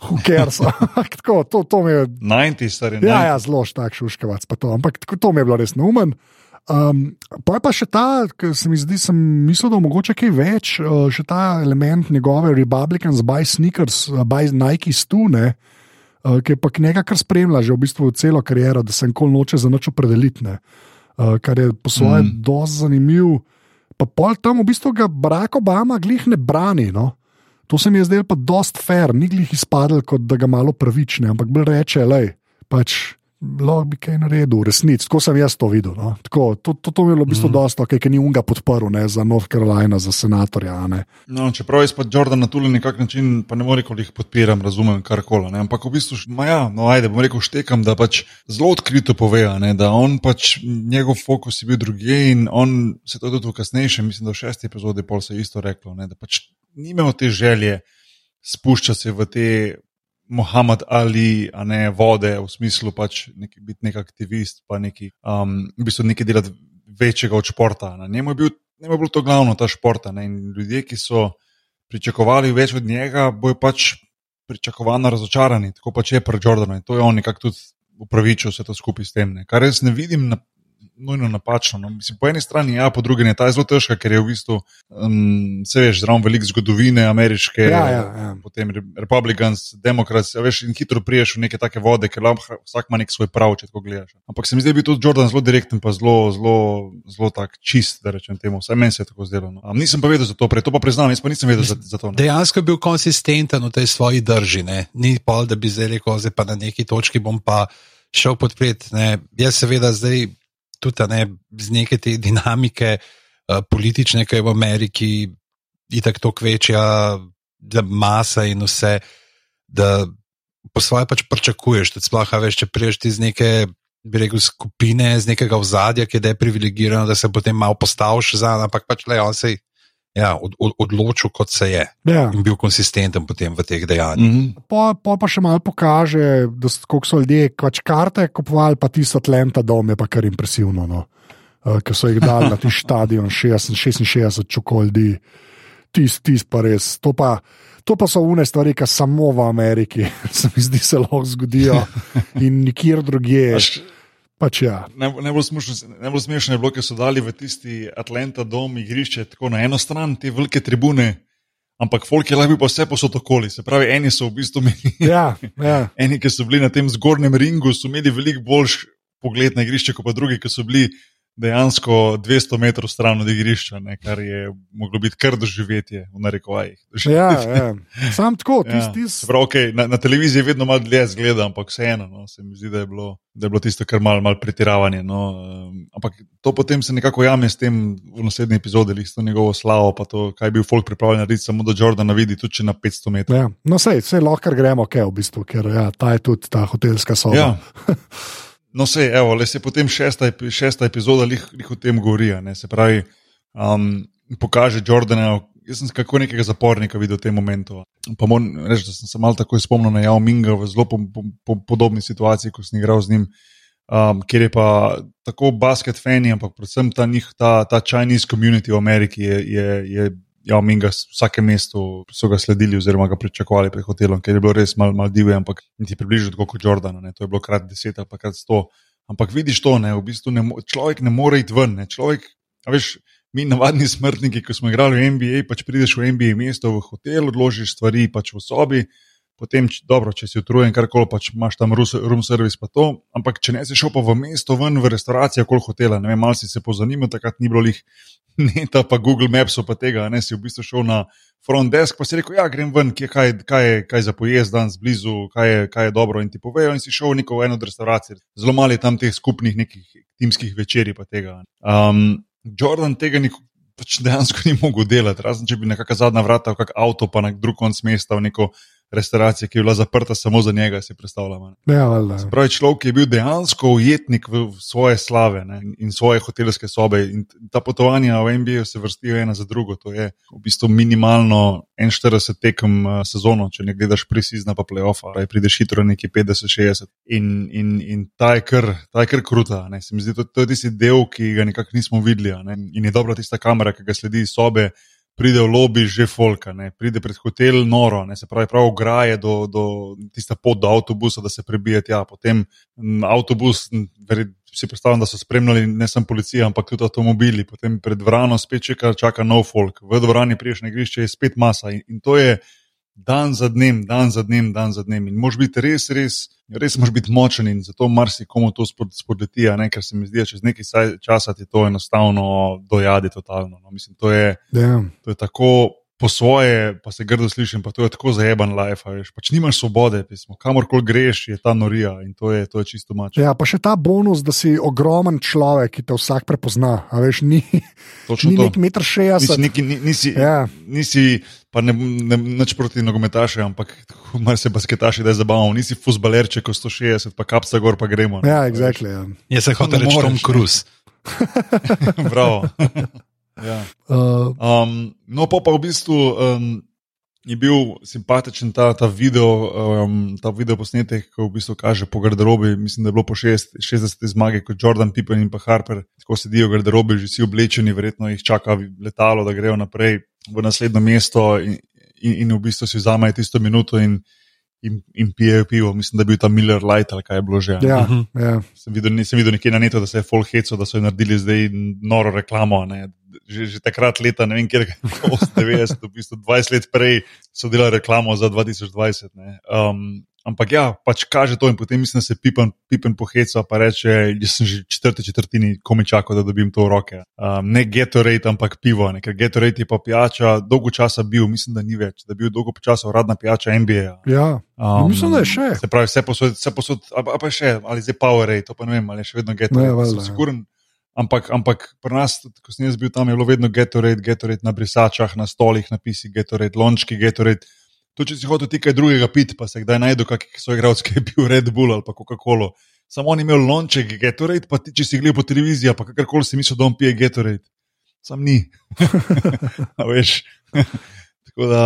huker so. tako, to, to mi je. 90, stari. Ja, ja, zelo tak šuškavac, pa to, ampak tako, to mi je bilo res neumen. Um, pa je pa še ta, ki se mi zdi, sem mislil, da mogoče kaj več, uh, še ta element njegove Republicans, by sneakers, uh, by Nike stune. Uh, ki je pa nekaj, kar spremlja že v bistvu celo kariero, da se nikoli noče za noč opredeliti, uh, kar je po svojem mm. dosti zanimiv. Pa pol tam v bistvu ga Barack Obama glih ne brani. No? To se mi je zdelo pa dost fair, ni glih izpadel, kot da ga malo pravične, ampak bolj reče, le, pač lahko bi kaj naredil, resnici, tako sem jaz to videl. No? Tako, to, to, to mi je bilo v bistvu mm. dosta, okay, ker ni unga podporil ne, za North Carolina, za senatorja. No, čeprav jaz pa Jordan na tuli nekak način, pa ne morem reči, da jih podpiram, razumem kar koli. Ampak v bistvu, ja, no, ajde, bom rekel, štekam, da pač zelo odkrito pove, ne, da on pač njegov fokus je bil drugje in on se to tudi v kasnejšem, mislim, da v šesti epizodi pol se je isto reklo, ne, da pač ni imel te želje spuščati se v te Mohamed Ali, a ne vode, v smislu pač neki, biti nek aktivist, pa neki, um, v bistvu nekaj delati večjega od športa. Njemu je, bil, njemu je bilo to glavno, ta šport. In ljudje, ki so pričakovali več od njega, bojo pač pričakovano razočarani, tako pač je pri Jordanu in to je on nekako tudi upravičil vse to skupaj s tem. Ne. Kar jaz ne vidim na nujno napačno. No. Mislim, po eni strani, ja, po drugi je ta zelo težka, ker je v bistvu, um, se veš, zelo veliko zgodovine ameriške, ja, ja, ja. potem republikans, demokrats, ja, veš, in hitro priješ v neke take vode, ker lahko vsak ima nek svoj prav, če tako gledaš. Ampak se mi zdi, da je bil tudi Jordan zelo direkten, pa zelo, zelo, zelo tak čist, da rečem temu. Vsaj meni se je tako zdelo. No. Um, nisem pa vedel za to, prej to pa priznam, jaz pa nisem vedel za, za to. Ne. Dejansko je bil konsistenten v tej svoji drži, ne? ni pa, da bi zdaj rekel, zdaj pa na neki točki bom pa. Šel podpreti. Jaz, seveda, zdaj tudi ne, z neke te dinamike uh, politične, ki je v Ameriki, in tako kvečja, da masa in vse, da po svoje pač pričakuješ. Sploh, veš, če priješ iz neke. Bi rekel, skupine z nekega ozadja, ki je deprivilegirano, da se potem malo postaviš za, ampak pač le on se je ja, od, od, odločil, kot se je. Ja. In bil konsistenten potem v teh dejanjih. Mm -hmm. po, po pa še malo pokaže, koliko so ljudje pač karte kupovali, pa tisto Atlanta dom je pa kar impresivno. No. Uh, Ker so jih dali na ti stadion, 66 čokoladi, tisti, tis pa res. To pa, to pa so une stvari, ki samo v Ameriki, se mi zdi, se lahko zgodijo in nikjer drugje. Pač ja. Najbolj smešno je bilo, ker so dali v tisti Atlanta dom igrišče tako na eno stran, te velike tribune, ampak folk je lahko bil pa vse posod okoli. Se pravi, eni so v bistvu imeli. Ja, ja. eni, ki so bili na tem zgornjem ringu, so imeli veliko boljši pogled na igrišče, kot pa drugi, ki so bili dejansko 200 metrov stran od igrišča, ne, kar je moglo biti kar doživetje v narekovajih. Ja, ja. Sam tako, tisti. Tis. Prav, okay, na, na televiziji vedno malo dlje zgleda, ampak vseeno, no, se mi zdi, da je bilo, da je bilo tisto kar malo mal pretiravanje. No, um, ampak to potem se nekako jame s tem v naslednji epizodi, s to njegovo slavo, pa to, kaj bi bil folk pripravljen narediti, samo da Jordana vidi tudi na 500 metrov. Ja. No, sej, sej lahko gremo, kaj v bistvu, ker ja, ta je tudi ta hotelska soba. Ja. No, se je, le se potem šesta, šesta epizoda jih o tem govori. Se pravi, um, pokaže Jordana. Jaz sem kako nekega zapornika videl v tem momentu. Pa moram reči, da sem se malo tako spomnil na Jao Minga v zelo po, po, po, podobni situaciji, ko sem igral z njim, um, kjer je pa tako basket fani, ampak predvsem ta, njih, ta, ta Chinese community v Ameriki je, je, je ja, mi ga v vsakem mestu so ga sledili, oziroma ga pričakovali pred hotelom, ker je bilo res malo mal divje, ampak ti približno tako kot Jordan, ne? to je bilo krat deset ali krat sto. Ampak vidiš to, ne? v bistvu ne, človek ne more iti ven. Ne? Človek, veš, mi, navadni smrtniki, ki smo igrali v NBA, pač prideš v NBA mesto, v hotel, odložiš stvari pač v sobi. Potem, č- dobro, če si utrujen, karkoli pač imaš tam room service, pa to. Ampak če ne si šel pa v mesto, ven v restavracijo, koliko hotela, ne vem, malo si se pozanimal, takrat ni bilo lih neta, pa Google Maps, pa tega, ne si v bistvu šel na front desk, pa si rekel, ja, grem ven, kje, kaj, kaj, je, kaj je za pojest danes blizu, kaj je, kaj je dobro in ti povejo in si šel v neko eno od restavracij. Zelo malo tam teh skupnih nekih timskih večerij pa tega. Um, Jordan tega nikoli. Pač dejansko ni mogel delati, razen če bi nekakšna zadnja vrata, kak avto, pa na drug konc mesta, v neko restauracijo, ki je bila zaprta samo za njega, si predstavljam. ne. Ja. Se Pravi, človek je bil dejansko ujetnik v svoje slave ne, in svoje hotelske sobe. In ta potovanja v NBA se vrstijo ena za drugo. To je v bistvu minimalno 41 tekem sezono, če ne gledaš prisizna pa playoffa, ali prideš hitro nekje 50-60. In, in, in ta je kar, ta je kar kruta. Ne. Se mi zdi, to, to je tisti del, ki ga nekako nismo videli. Ne. In je dobra tista kamera, ki ga sledi iz sobe. Pride v lobby že folka, ne? pride pred hotel noro, ne? se pravi, prav ograje do, do tiste pot do avtobusa, da se prebije tja. Potem m, avtobus, veri- si predstavljam, da so spremljali ne samo policija, ampak tudi avtomobili, potem pred dvorano spet čaka, čaka nov folk, v dvorani priješ na igrišče, je spet masa in, in to je dan za dnem, dan za dnem, dan za dnem. In moraš biti res, res, res moraš biti močen in zato marsikomu to spod, spodleti, ker se mi zdi, da čez nekaj časa ti to enostavno dojadi totalno. No? Mislim, to je. Ja. To je tako po svoje, pa se grdo slišim, pa to je tako zajeban life, a veš. Pač nimaš svobode, pismo. kamorkoli greš, je ta norija in to je, to je čisto mač. ja, pa še ta bonus, da si ogromen človek, ki te vsak prepozna. Veš, ni, Točno ni to. nek meter Nisi, šestdeset. neki, ni- nisi, Ja. nisi pa ne, ne nič proti nogometašem, ampak mar se basketaši da je zabavno. Nisi fusbalerček, ko 160, pa kapca gor, pa gremo. ne. Ja, exactly, ja. Jaz se hotel reči Tom. Cruise. Bravo. ja. Um, no, pa, pa v bistvu um, je bil simpatičen ta, ta, video, um, ta video posnetek, ki v bistvu kaže po garderobi. Mislim, da je bilo po šest- 60. zmagi, kot Jordan Pippen in pa Harper, tako sedijo v garderobi, že vsi oblečeni, verjetno jih čaka letalo, da grejo naprej v naslednje mesto in, in, in v bistvu si vzamejo tisto minuto in, in, in pijejo pivo. Mislim, da je bil ta Miller Light ali kaj je bilo že. a ne. ja, Mhm. ja. Sem videl, nisem videl nekje na netu, da se je full heco, da so naredili zdaj noro reklamo. Ne. Že, že takrat, leta, ne vem, kje je 90, v bistvu 20 let prej so delali reklamo za 2020. ne. Um, ampak ja, pač kaže to in potem mislim, da se pipen, pipen poheca, pa reče, jaz sem že četrti četrtini komi čakal, da dobim to v roke. Um, ne Gatorade, ampak pivo, ne. ker Gatorade je pa pijača, dolgo časa bil, mislim, da ni več, da je bil dolgo časa uradna pijača NBA. ja. Um, Mislim, da je še. Se pravi, vse posod, vse posod a, a pa še, ali zdaj Powerade, to pa ne vem, ali je še vedno Gatorade. sem ja. siguren. Ampak, ampak pri nas, ko sem jaz bil tam, je bilo vedno Gatorade, Gatorade na brisačah, na stolih, napisi Gatorade, lončki Gatorade. To, če si hotel ti kaj drugega piti, pa se kdaj najdu, kakšen so igralci, ki je bil Red Bull ali pa Coca-Cola. Samo on je imel lonček Gatorade, pa ti, če si gledal po televiziji, pa kakorkoli si mislil, da on pije Gatorade. Sam ni. A veš. Tako da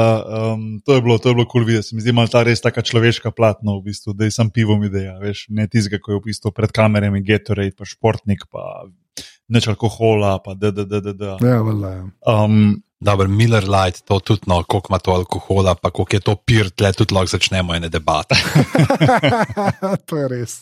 um, to je bilo, to je bilo kul cool videti. Se mi zdi malo ta res taka človeška platno, v bistvu, da je sam pivom ideja, veš, ne tizga, ko je v bistvu pred kamerami Gatorade, pa športnik, pa nič alkohola, pa da, da, da, da. da. Ja, valjda, ja. Um, Dobro, Miller Light, to tudi, no, koliko ima to alkohola, pa koliko je to pir, tle tudi lahko začnemo ene debate. to je res.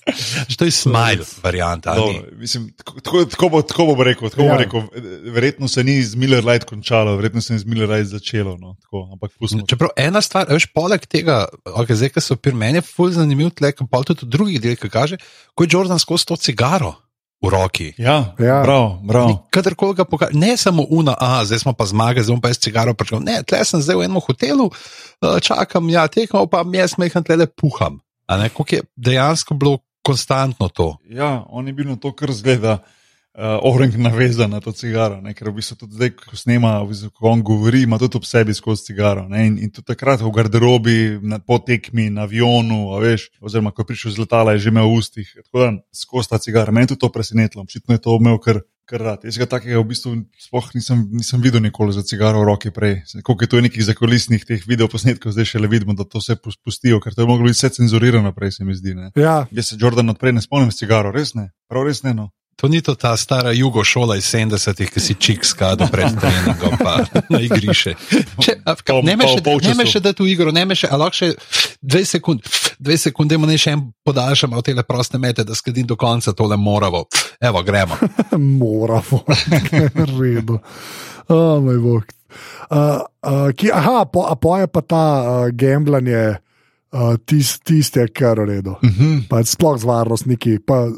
To je smile varianta. ali ni? dobro, mislim, tako, tako, bo, tako bom rekel. Tako ja. Ja. bom rekel. Verjetno se ni z Miller Light končalo, verjetno se je z Miller Light začelo. No, tako, ampak pustimo. Čeprav ena stvar, veš, poleg tega, okay, zdaj, ki so pri meni, je fulj zanimiv, tle, ki pa tudi v drugih delih kaže, ko je Jordan skozi to cigaro v roki. Ja, Ja. prav, prav. Kadarkoli ga pokaže, ne samo una, a zdaj smo pa zmagali, zdaj bom pa jaz cigaro pričel. Ne, tle sem zdaj v enem hotelu, eh, čakam, ja, tekmo, pa jaz meham tle puham. A ne, koliko je dejansko bilo konstantno to. Ja, on je bil na to, kar zgleda, uh, orang navezan na to cigaro. Ne? Ker v bistvu tudi zdaj, ko snema, v bistvu, ko on govori, ima tudi ob sebi skozi cigaro. Ne? In, in tudi takrat v garderobi, na, po tekmi, na avionu, a veš, oziroma ko je prišel z letala, je že imel v ustih. Tako da skozi ta cigara. Meni tudi to presenetilo, očitno je to imel kar. Kar rad. Jaz ga takega v bistvu sploh nisem, nisem videl nikoli za cigaro v roki prej. Koliko je to nekih zakolisnih teh videoposnetkov, zdaj še le vidimo, da to vse pustijo, ker to je moglo biti vse cenzurirano prej, se mi zdi. Ne? Ja, Jaz se Jordan odprej ne spomnim s cigaro, res ne, prav res ne. No. To ni to ta stara jugo šola iz 70-ih, ki si čik skado pred treningom, pa na igrišče. Če, a, ka, ne me pa v še, ne polčasu. me še da tu igro, ne me še, a lahko še dve sekunde, dve sekunde, mu ne še en podaljšam, v tele proste mete, da skledim do konca tole moravo. Evo, gremo. moramo, redo. Oh, moj bog. Uh, uh, ki, aha, po, a po je pa ta uh, gamblanje uh, tist, tiste, kar je v redu. Uh -huh. Pa sploh z varnostniki, pa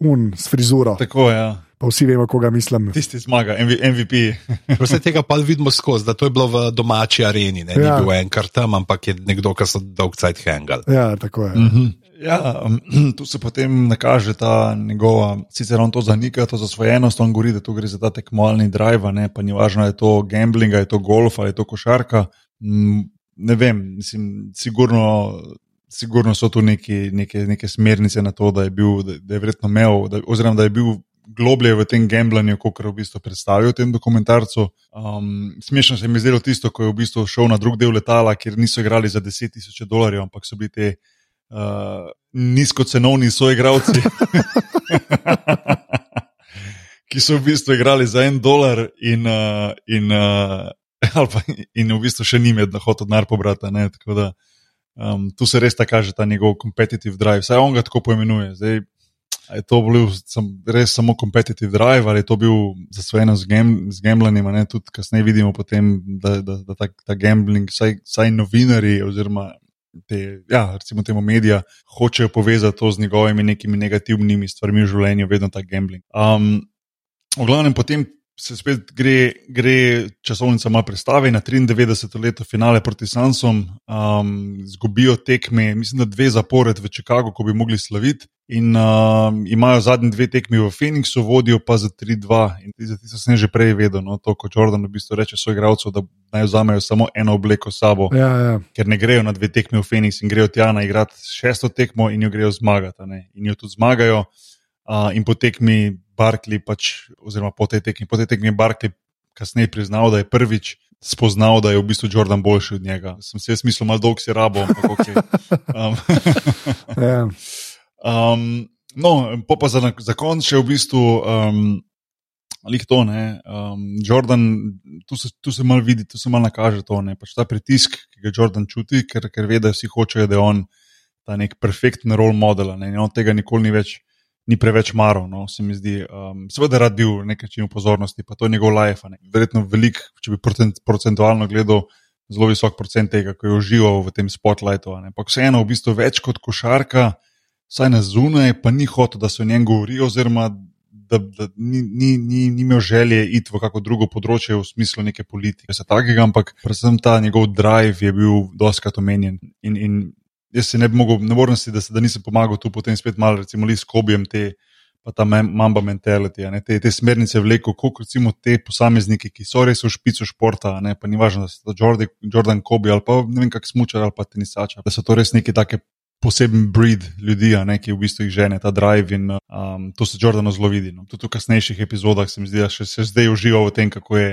un s frizuro. Tako je. Ja. Pa vsi vemo, koga mislim. Tisti zmaga, MV, MVP. Vse tega pa vidimo skozi, da to je bilo v domači areni, ne ja. Ni bil enkrat tam, ampak je nekdo, ki so dolg cajt hangal. Ja, tako je. Uh -huh. Ja, um, tu se potem nakaže ta njegova, sicer on to zanika, to zasvojenost, on govori, da tu gre za ta tekmovalni drive, a ne pa ni važno, je to gambling, je to golf ali je to košarka. Mm, Ne vem, mislim, sigurno, sigurno so tu neki, neke, neke smernice na to, da je bil, da, da je verjetno imel, da, oziroma da je bil globlje v tem gamblanju, kot je v bistvu predstavil v tem dokumentarcu. Um, smešno se mi je zdelo tisto, ko je v bistvu šel na drug del letala, kjer niso igrali za 10 tisoč dolarjev, ampak so bili te uh, nizkocenovni soigravci, ki so v bistvu igrali za en dolar in, uh, in, uh, pa, in v bistvu še ni med hotel denar pobrati. ne, tako da, Um, tu se res tako kaže ta njegov competitive drive, vsaj on ga tako poimenuje. Zdaj, je to bil sam, res samo competitive drive ali je to bil zasvojeno z, gam, z gamblanjem, ne tudi kasneje vidimo, potem, da, da, da ta, ta gambling, vsaj, vsaj novinari oziroma te, ja, recimo temu medija, hočejo povezati to z njegovimi nekimi negativnimi stvarmi v življenju, vedno ta gambling. Um, v glavnem potem. Se spet gre, gre časovnica malo predstavi na 93. leto finale proti Sansom, um, zgubijo tekme, mislim, da dve zapored v Chicagu, ko bi mogli slaviti, in um, imajo zadnji dve tekmi v Phoenixu, vodijo pa za 3-2. In za tisto sem že prej vedel, no, to, kot Jordan v bistvu reče svojim igralcem, da naj vzamejo samo eno obleko sabo, Ja, ja. ker ne grejo na dve tekmi v Phoenix in grejo tja na igrati šesto tekmo in jo grejo zmagati. ne. In jo tudi zmagajo. Uh, in po tekmi Barkley, pač, oziroma po tej tekmi, po tej tekmi Barkley kasneje priznal, da je prvič spoznal, da je v bistvu Jordan boljši od njega. Sem si jaz mislil, malo dolg si rabo, ampak ok. Um, um, no, pa za, za konec še v bistvu. Um, Ali to ne. Um, Jordan, tu se, tu se malo vidi, tu se malo nakaže to, ne. Pač ta pritisk, ki ga Jordan čuti, ker, ker ve, da vsi hočejo, da je on ta nek perfekten role model. Ne. In on tega nikoli ni več, ni preveč maral, no, se mi zdi. Um, seveda rad bil nekaj čim pozornosti, pa to je njegov life. Ne. Verjetno velik, če bi procent, procentualno gledal, zelo visok procent tega, ko je užival v tem spotlightu. Ampak vseeno, v bistvu več kot košarka, vsaj na zunaj, pa ni hotel, da se o njem govori, oziroma da, da ni, ni, ni, ni imel želje iti v kako drugo področje v smislu neke politike, se takega, ampak predvsem ta njegov drive je bil doskrat omenjen. In, in jaz se ne bi mogel, ne morem si, da, se, da nisem pomagal tu potem spet malo, recimo, li s kobijem te. Pa ta mamba mentality, ne, te, te smernice vleko, kot recimo te posamezniki, ki so res v špicu športa, ne, pa ni važno, da so to Jordan, Jordan Kobe ali pa ne vem, kak smučar ali pa tenisača, da so to res neki take poseben breed ljudi, ne, ki v bistvu jih žene ta drive in um, to se Jordano zelo vidi. No. Tudi v kasnejših epizodah se mi zdi, da še se zdaj uživa v tem, kako je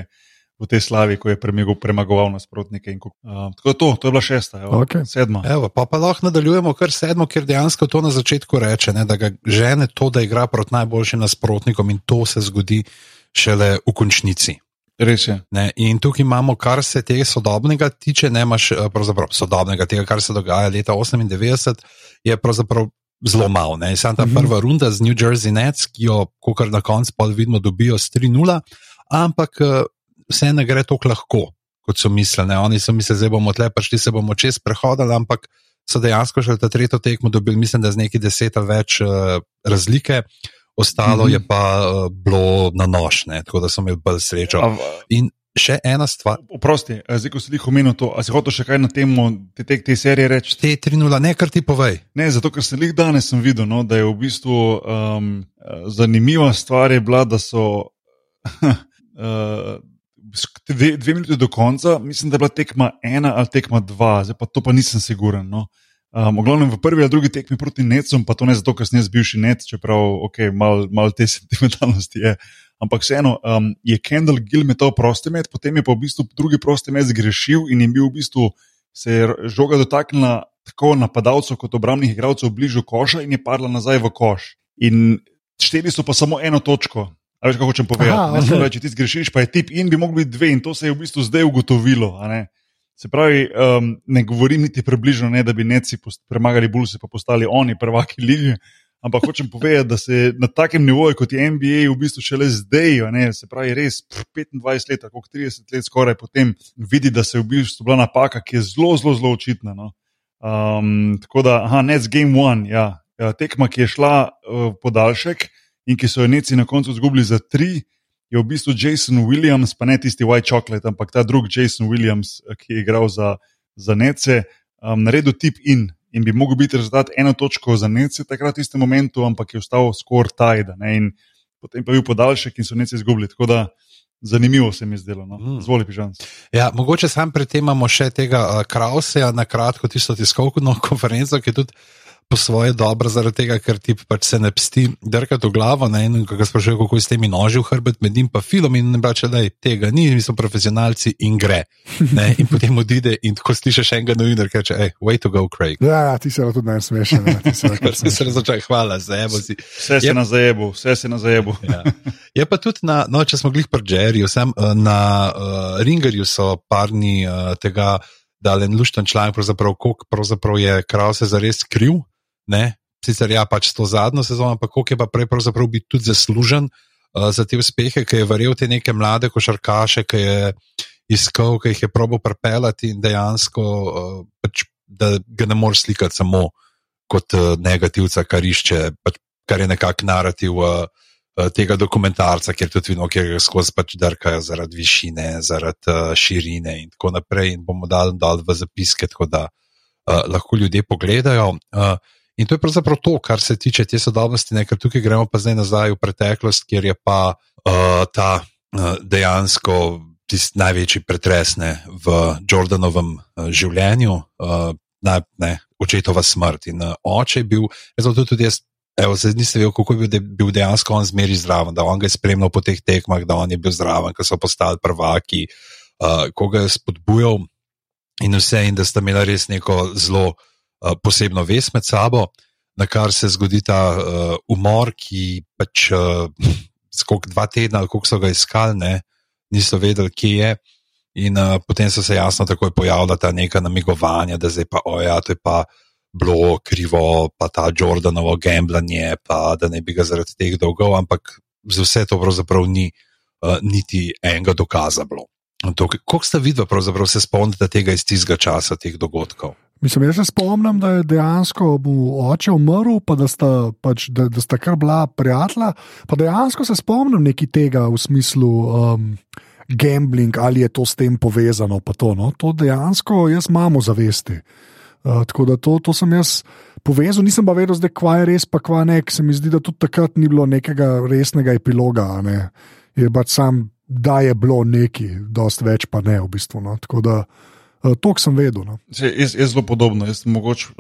v tej slavi, ko je premagal, premagoval nasprotnike. In, um, tako da to, to je bila šesta, evo, Okej. sedma. Evo, pa, pa lahko nadaljujemo kar sedmo, ker dejansko to na začetku reče, ne, da ga žene to, da igra proti najboljšim nasprotnikom in to se zgodi šele v končnici. Res je. Ne, in tukaj imamo, kar se tega sodobnega tiče, ne imaš eh, pravzaprav sodobnega, tega, kar se dogaja leta 98, je pravzaprav zelo malo. ne. Samo ta Mhm. prva runda z New Jersey Nets, ki jo, kar na koncu pa vidimo, dobijo s 3-0, ampak eh, vse ne gre tako lahko, kot so mislili. Ne. Oni so mislili, da bomo tle prišli, se bomo čez prehodili, ampak so dejansko še ta tretjo tekmo dobili, mislim, da z neki deset ali več uh, razlike. Ostalo Mhm. je pa uh, bilo na nož, ne, tako da so imeli bolj srečo. In še ena stvar, Oprosti, eh, zdaj ko si jih omenil, to, si hotel še kaj na temo te, te, te serije reči? te 3-0, ne kar ti povej. Ne, zato ker sem jih danes sem videl, no, da je v bistvu um, zanimiva stvar je bila, da so uh, dve, dve minuti do konca, mislim, da je bila tekma ena ali tekma dva, zdaj pa to pa nisem siguren. No. Um, v glavnem v prvi ali drugi tekmi proti Necom, pa to ne zato, ker sem jaz bivši Nec, čeprav okay, malo mal te sentimentalnosti je. Ampak vseeno um, je Kendall Gill metal prosti met, potem je pa v bistvu drugi prosti met zgrešil in je bil v bistvu se je žoga dotaknila tako napadalcev kot obrambnih igralcev bližje koša in je padla nazaj v koš. In šteli so pa samo eno točko. A veš, kako hočem povedati? Aha, Ne, se ok. pravi, če ti zgrešiš, pa je tip in bi mogli biti dve, in to se je v bistvu zdaj ugotovilo. Se pravi, um, ne govorim niti približno, ne, da bi neci premagali Bulls, pa postali oni prvaki lige. Ampak hočem povedati, da se na takem nivoju, kot je NBA, v bistvu šele zdaj, ne, se pravi, res pff, 25 let, tako 30 let skoraj potem, vidi, da se je v bistvu bila napaka, ki je zelo, zelo, zelo očitna. No. Um, tako da, aha, Nets Game One, ja. ja, tekma, ki je šla v uh, podaljšek in ki so jo neci na koncu izgubili za tri, je v bistvu Jason Williams, pa ne tisti White Chocolate, ampak ta drugi Jason Williams, eh, ki je igral za, za nece, um, naredil tip in. In bi mogel biti rezultat eno točko za nece takrat v istem momentu, ampak je ostal skoraj tajda. Potem pa je bil podaljšek in so nece izgubili. Tako da zanimivo se mi je zdelo. No. Mm. Zvoli, pižam. Ja, mogoče sam pred tem imamo še tega uh, Krauseja na kratko, tisto tiskovno konferenco, ki je tudi po svoje dobro, zaradi tega, ker ti pač se ne psti drkati v glavo. Ne, in ko ga sprašuje, kako je s temi noži v hrbet, med njim pa film in ne brače, da je tega ni, mi smo profesionalci in gre. Ne, in potem odide in tako slišiš enega novinarja, ki reče: hey, way to go, Craig. Ja, ja ti se tudi ne smeš. Ti se razločaj, hvala, zajebu si. Vse se na zajebu, vse se na zajebu. ja. Je pa tudi na, no, če smo glih pri Jerryju, sem eh, na uh, Ringerju so parni uh, tega. Da je en lušten članek, pravzaprav, pravzaprav je krav se zares kriv, ne? sicer ja, pač to zadnjo sezono, ampak koliko je pa prej pravzaprav biti tudi zaslužen uh, za te uspehe, ki je verjel te neke mlade košarkaše, ki je iskal, ki jih je probo prepeljati in dejansko, uh, pač, da ga ne moreš slikati samo kot uh, negativca, kar išče, pač, kar je nekako narativ. Uh, Tega dokumentarca, kjer tudi vidimo, kjer ga skozi pač drkajo zaradi višine, zaradi uh, širine, in tako naprej. In bomo dali dal v zapiske, tako da uh, lahko ljudje pogledajo. Uh, In to je pravzaprav to, kar se tiče te sodobnosti, ne? ker tukaj gremo pa zdaj nazaj v preteklost, kjer je pa uh, ta uh, dejansko tisti največji pretres ne, v Jordanovem uh, življenju, uh, ne, ne, očetova smrt. In uh, oče je bil, zato tudi jaz. Evo, zdaj nisem vedel, kako je bil dejansko on zmeri zraven, da on ga je spremljal po teh tekmah, da on je bil zraven, ko so postali prvaki, uh, ko ga je spodbujal in vse, in da sta imela res neko zelo posebno vest med sabo, na kar se zgodi ta uh, umor, ki pač uh, skok dva tedna, koliko so ga iskali, ne, niso vedeli, kje je. In uh, potem so se jasno takoj pojavila ta neka namigovanja, da zdaj pa, oja, to je pa bilo krivo, pa ta Jordanovo gambljanje, pa da ne bi ga zaradi teh dolgov, ampak za vse to pravzaprav ni uh, niti enega dokaza bilo. Kako ste videli, pravzaprav se spomnite tega iz tistega časa, teh dogodkov? Mislim, jaz se spomnim, da je dejansko mu oče umrl, pa da sta, pač, da, da sta kar bila prijatelja. Pa dejansko se spomnim nekaj tega v smislu um, gambling, ali je to s tem povezano. To, no? to dejansko jaz imamo zavesti. Uh, tako da to, to sem jaz povezal, nisem pa vedel, zdaj, kva je res, pa kva ne. Se mi zdi, da tudi takrat ni bilo nekega resnega epiloga. Ne? Je pač sam, da je bilo nekaj, dosti več pa ne v bistvu. No? Tako da. Uh, to sem vedel. No. Je, je, je zelo podobno. Jaz mogoče.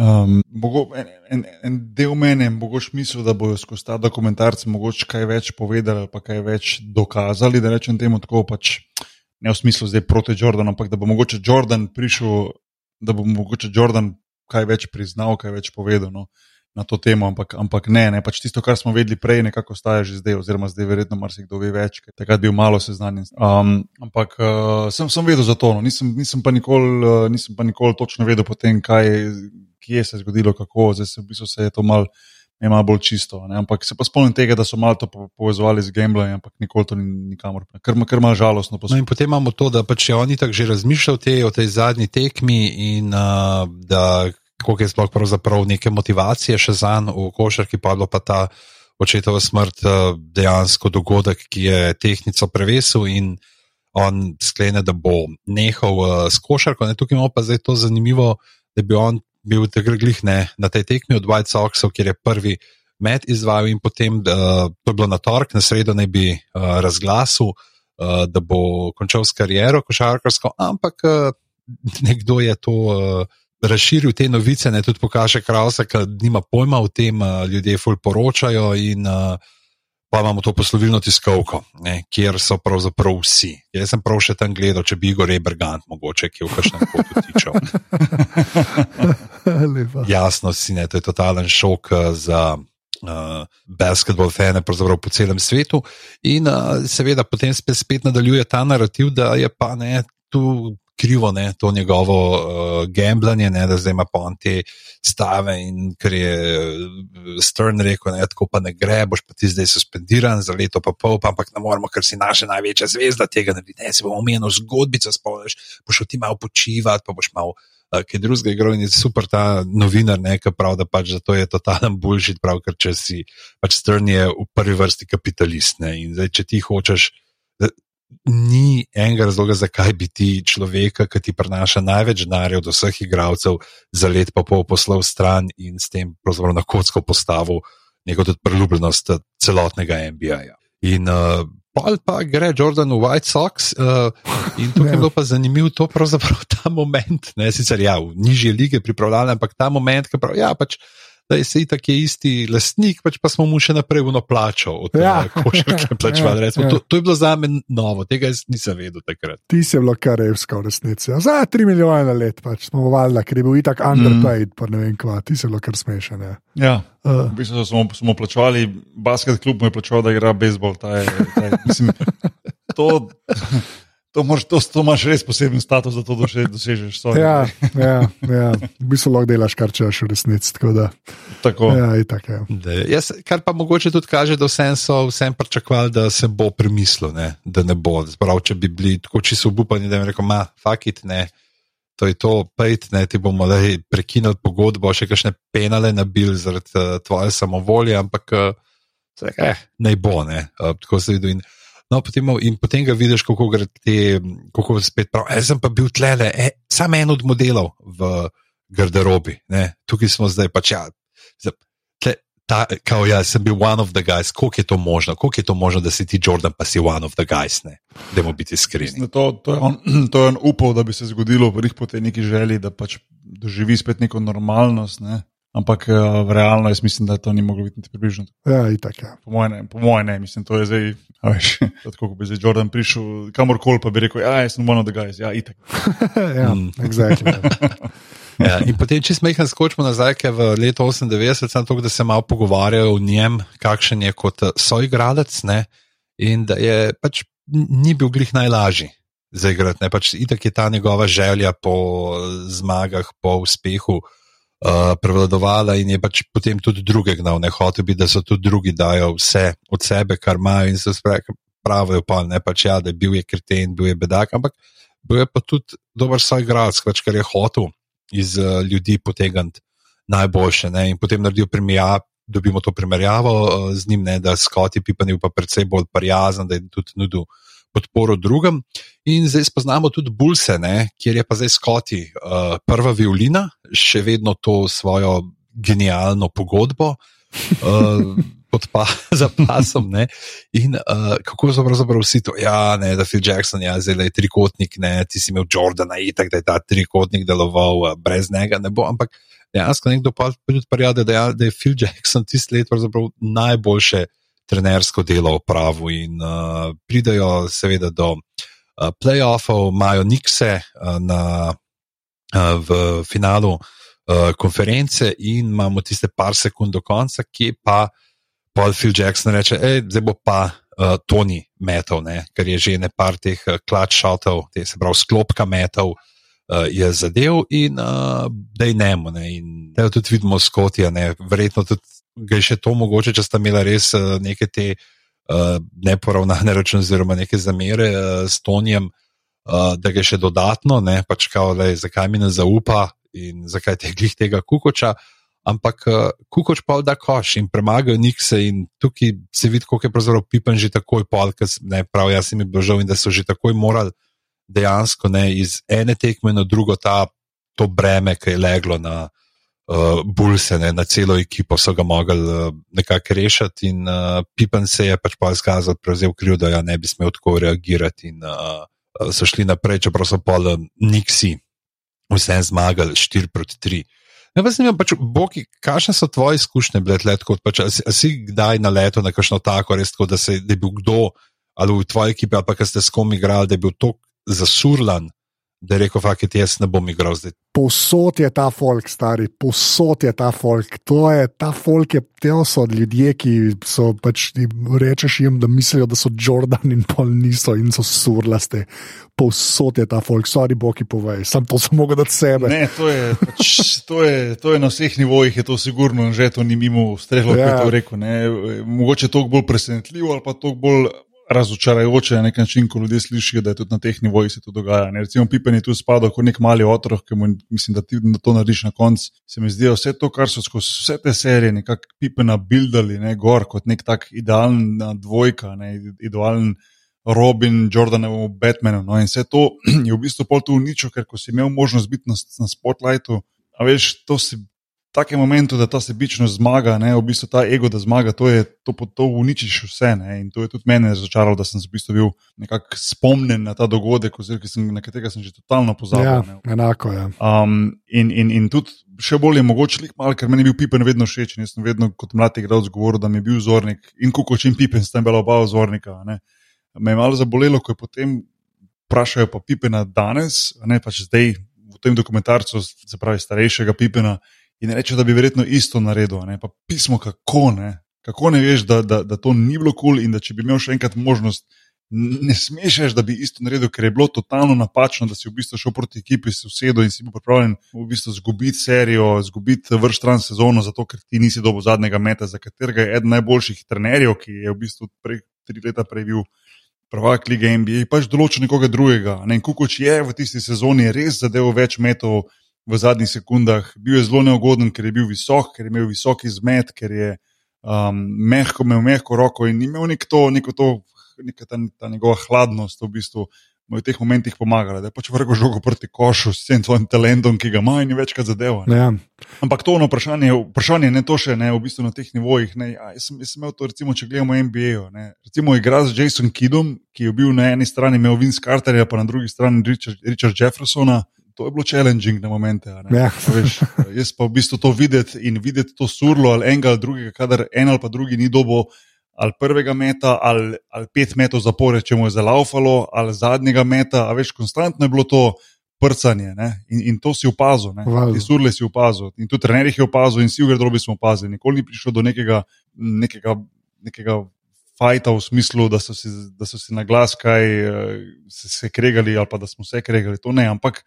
Um, mogo, en, en, en del mene je mogoče mislil, da bodo skozi ta dokumentarce mogoče kaj več povedali, pa kaj več dokazali. Da rečem temu tako, pač, ne v smislu zdaj proti Jordanu, ampak da bo mogoče Jordan prišel, da bo mogoče Jordan kaj več priznal, kaj več povedal. No. Uh, na to temo, ampak, ampak ne, ne, pač tisto, kar smo vedeli prej, nekako ostaja že zdaj, oziroma zdaj verjetno marsikdo ve več, ker takrat bil malo seznanjen. Um, ampak uh, sem, sem vedel za to, no. nisem, nisem, pa nikoli, uh, nisem pa nikoli točno vedel potem, kaj, kje se je zgodilo, kako, zdaj se, v bistvu se je to mal. Je malo bolj čisto. Ne? Ampak se pa spomnim tega, da so malo to povezovali z gambling, ampak nikoli to ni nikamor. Ker ima žalostno posebej. No potem imamo to, da pač je oni tako že razmišljali o tej zadnji tekmi in uh, da koliko je sploh pravzaprav neke motivacije še za en v košarki, pa je pa ta očetova smrt eh, dejansko dogodek, ki je tehnico prevesil in on sklene, da bo nehal uh, s košarko. Ne, tukaj imamo pa zdaj to zanimivo, da bi on bil tegrglih ne na tej tekmi od White Soxov, kjer je prvi med izvajal in potem, uh, to je bilo na torek, na sredo naj bi uh, razglasil, uh, da bo končal s kariero košarkarsko, ampak uh, nekdo je to. Uh, razširil te novice, ne tudi pokaže Krausa, ki nima pojma o tem, ljudje ful poročajo in pa imamo to poslovilno tiskovko, ne, kjer so pravzaprav vsi. Jaz sem prav še tam gledal, če bi Igor Ebergant mogoče, ki je v kakšnem kotu tičal. Jasno si, ne, to je totalen šok za. Uh, basketball fane, pravzaprav po celem svetu, in uh, seveda potem spet, spet nadaljuje ta narativ, da je pa ne tu krivo ne, to njegovo uh, gambljanje, ne, da zdaj ima pa on te stave in ker je uh, Stern rekel, da tako pa ne gre, boš pa ti zdaj suspendiran za leto pa pol, pa, ampak ne moremo, ker si naša največja zvezda tega, da ne, se bomo omenili zgodbico, spomniš, boš ti malo počivati, pa boš malo uh, kaj drugega igral in je super ta novinar, nekaj prav, da pač to je totalen bullshit, prav, ker če si pač strn je v prvi vrsti kapitalist. Ne? In zdaj, če ti hočeš. Ni enega razloga, zakaj bi ti človeka, ki ti prinaša največ denarja od vseh igralcev, za let pa pol poslal stran in s tem na kocko postavil neko tudi priljubljenost celotnega NBA. -ja. In uh, pa, pa gre Jordan v White Sox. Uh, in tukaj je bilo pa zanimivo to, pravzaprav ta moment, ne sicer ja, v nižje lige pripravljali, ampak ta moment, ki pravi, ja, pač da je se itak je isti lastnik, pač pa smo mu še naprej uno plačal od tega, ja. košarke plačevali. Ja, ja. to, to je bilo za me novo, tega jaz nisem vedel takrat. Ti si bilo kar revsko v resnici. Ja, za 3 milijone na let pač smo valjda, ker je bil itak underpaid, mm. pa ne vem kva, ti si bilo kar smešen. Ja. Ja, uh. v bistvu smo, smo plačevali, basket klub mu je plačeval, da igra bejzbol. Mislim, to. To, mož, to, to imaš res poseben status, da to dosežeš. Ja, ja, ja, v bistvu lahko delaš, kar češ v resnici. Tako da. Tako. Ja, itak, ja. Jaz, kar pa mogoče tudi kaže, da vsem so vsem pričakovali, da se bo premislil, ne? da ne bo. Sprav, če bi bili tako čisto upani, da bi rekel, ma, fakit, ne. To je to, pejt, ne, ti bomo prekinili pogodbo, še kakšne penale nabil zaradi uh, tvoje samovolje, ampak uh, eh, ne bo, ne. Uh, tako se vidi. No, potem, in potem ga vidiš, kako gre ti, kako spet pravi. Jaz sem pa bil tlele, e, samo en od modelov v garderobi. Ne? Tukaj smo zdaj pač. Ja, tle, ta, kao, ja, sem bil one of the guys, kako je to možno, kako je to možno, da si ti Jordan, pa si one of the guys. Da moramo biti iskreni. To, to, to je on upal, da bi se zgodilo, v njih potem neki želji, da pač doživi spet neko normalnost. Ne? Ampak uh, realno jaz mislim, da to ni moglo biti približno. Ja, itak, ja. Po mojem, po moje ne, mislim, to je zdaj. Veš, tako bi zdaj Jordan prišel kamorkoli, pa bi rekel, ja, jaz sem one of the guys, ja, itak. ja, mm. exactly. ja, in potem, če smo jih skočili nazaj, je v letu 98, samo to, da se malo pogovarjajo o njem, kakšen je kot eh, soigradec, ne, in da je pač ni bil glih najlažji. Zaigrati, pač itak je ta njegova želja po zmagah, po uspehu, uh, uh, prevladovala in je pač potem tudi druge gnal, ne hotel bi, da so tudi drugi dajo vse od sebe, kar imajo in se pravijo, pa ne pač ja, da je bil je kreten, bil je bedak, ampak bil je pa tudi dober svoj grad, skrač, kar je hotel iz uh, ljudi potegniti najboljše ne? in potem naredil primerjavo. Dobimo to primerjavo uh, z njim, ne, da Scott je Pipan pa predvsej bolj prijazen, da je tudi nudil podporo drugim. In zdaj spoznamo tudi Bulse, ne, kjer je pa zdaj Scotty, uh, prva violina, še vedno to svojo genialno pogodbo. Uh, Pod pa, za pasom. Ne? In uh, kako so pravzaprav vsi to? Ja, ne, da Phil Jackson, ja, zdaj je trikotnik, ne, ti si imel Jordana, itak, da je ta trikotnik deloval, uh, brez njega ne bo. Ampak dejansko nekdo pa tudi prijade, da, da je Phil Jackson tisti let najboljše trenersko delo opravil in uh, pridajo seveda do uh, playoffov, imajo Nikse uh, na, uh, v finalu uh, konference in imamo tiste par sekund do konca, ki pa Paul Phil Jackson reče, zdaj bo pa uh, Tony metal, ne? ker je že nekaj teh clutch shotov, te se pravi sklopka metal. Uh, je zadev in uh, da je nemo. Ne? In tudi vidimo skotija, verjetno tudi je še to mogoče, če sta imela res uh, neke te uh, neporavnane račune, oziroma neke zamere uh, s Tonijem, uh, da ga je še dodatno, ne pač kao, le, zakaj mi ne zaupa in zakaj te glih tega kukoča. Ampak uh, kukoč pa da koš in premagajo Nikse, in tukaj se vidi, kako je pravzaprav pipen že takoj pol, ker ne prav, jaz sem jim božal in da so že takoj morali dejansko ne iz ene tekme na drugo ta, to breme, ki je leglo na uh, Bulse, ne, na celo ekipo so ga mogli uh, nekako rešiti, in uh, Pipen se je pač pa izkazal, prevzel kriv, da ja ne bi smel tako reagirati. In uh, so šli naprej, čeprav so pa Niksi vse zmagali 4 proti 3. Ne, pa zanimivo, pač, Boki, kakšne so tvoje izkušnje, bled, let, kot pač, si, si kdaj na leto na kakšno tako, res tako, da, se, da je bil kdo ali v tvoji ekipi, ali pa kaj ste s kom igrali, da je bil tako zasurlan, da je rekel, da jaz ne bom igral zdaj. Posod je ta folk, stari, posod je ta folk. To je ta folk, je te so ljudje, ki so pač rečeš jim, da mislijo, da so Jordan in pol niso in so surlaste. Posod je ta folk, stari boki povej, sam to sem mogel dati sebe. Ne, to je, pač, to, je, to je na vseh nivojih, je to sigurno, že to ni mimo strelo, ja. kot je rekel. Ne. Mogoče to bolj presenetljivo ali pa to bolj razočarajoče na nek način, ko ljudje slišijo, da je tudi na teh nivojih se to dogaja. Ne? Recimo, Pipen je tu spadal kot nek mali otrok, ki mu mislim, da ti da to narediš na koncu. Se mi zdi, da vse to, kar so skozi vse te serije, nekako Pipena buildali, ne gor kot nek tak idealna dvojka, ne? idealen. Robin, Jordanov, Batman. No, in vse to je v bistvu pol tu uničilo, ker ko si imel možnost biti na, na spotlightu, a veš, to si takem momentu, da ta sebičnost zmaga, ne, v bistvu ta ego, da zmaga, to je to, to uničiš vse. Ne, in to je tudi mene razočaralo, da sem v bistvu bil nekako spomnjen na ta dogodek, oziroma sem, na katerega sem že totalno pozabil. Ja, ne. enako je. Um, in, in, in tudi še bolje mogoče, malo, ker meni je bil Pipen vedno všeč. Jaz sem vedno kot mlad igralec govoril, da mi je bil vzornik in kuko čim Pipen, sta bila oba vzornika. Ne. Me je malo zabolelo, ko je potem vprašajo pa Pipena danes, ne pač zdaj v tem dokumentarcu, se pravi starejšega Pipena in reče, da bi verjetno isto naredil. Ne? Pa pismo, kako ne. Kako ne veš, da, da, da to ni bilo kul cool in da če bi imel še enkrat možnost, ne smeš reči, da bi isto naredil, ker je bilo totalno napačno, da si v bistvu šel proti ekipi, si usedel in si bil pripravljen v bistvu zgubiti serijo, zgubiti vrš stran sezono, zato ker ti nisi dobil zadnjega meta, za katerega je eden najboljših trenerjev, ki je v bistvu prej, tri leta prej bil. Prvak lige NBA, pač določil nekoga drugega. Ne, Kukoč je v tisti sezoni res zadeval več metov, v zadnjih sekundah. Bil je zelo neugoden, ker je bil visok, ker je imel visok izmet, ker je um, mehko imel mehko roko in imel nek to, neko to, neka ta, ta njegova hladnost v bistvu. Mu je v teh momentih pomagala, da je pač vrgel žogo proti košu s tem svojim talentom, ki ga ima in je večkrat zadeva. Ja. Ampak to je vprašanje, vprašanje ne to še ne, v bistvu na teh nivojih. Ne, ja, jaz, sem, jaz sem imel to, recimo, če gledamo NBA. Ne, recimo, igra z Jason Kidom, ki je bil na eni strani imel Vince Carterja, pa na drugi strani Richard, Richard Jeffersona to je bilo challenging na momente. Ja. Veš, jaz pa v bistvu to videti in videti to surlo ali enega ali drugega, kadar en ali pa drugi ni dobo. Ali prvega meta, ali, ali pet metrov zapore, če mu je zalaufalo, ali zadnjega meta, a veš, konstantno je bilo to prcanje in, in to si opazil, ti surle si opazil in tudi trener jih je opazil, in si v grdobi smo opazili. Nikoli ni prišlo do nekega, nekega, nekega fajta v smislu, da so si, da so si na glas kaj eh, se, se kregali ali pa da smo se kregali. To ne, ampak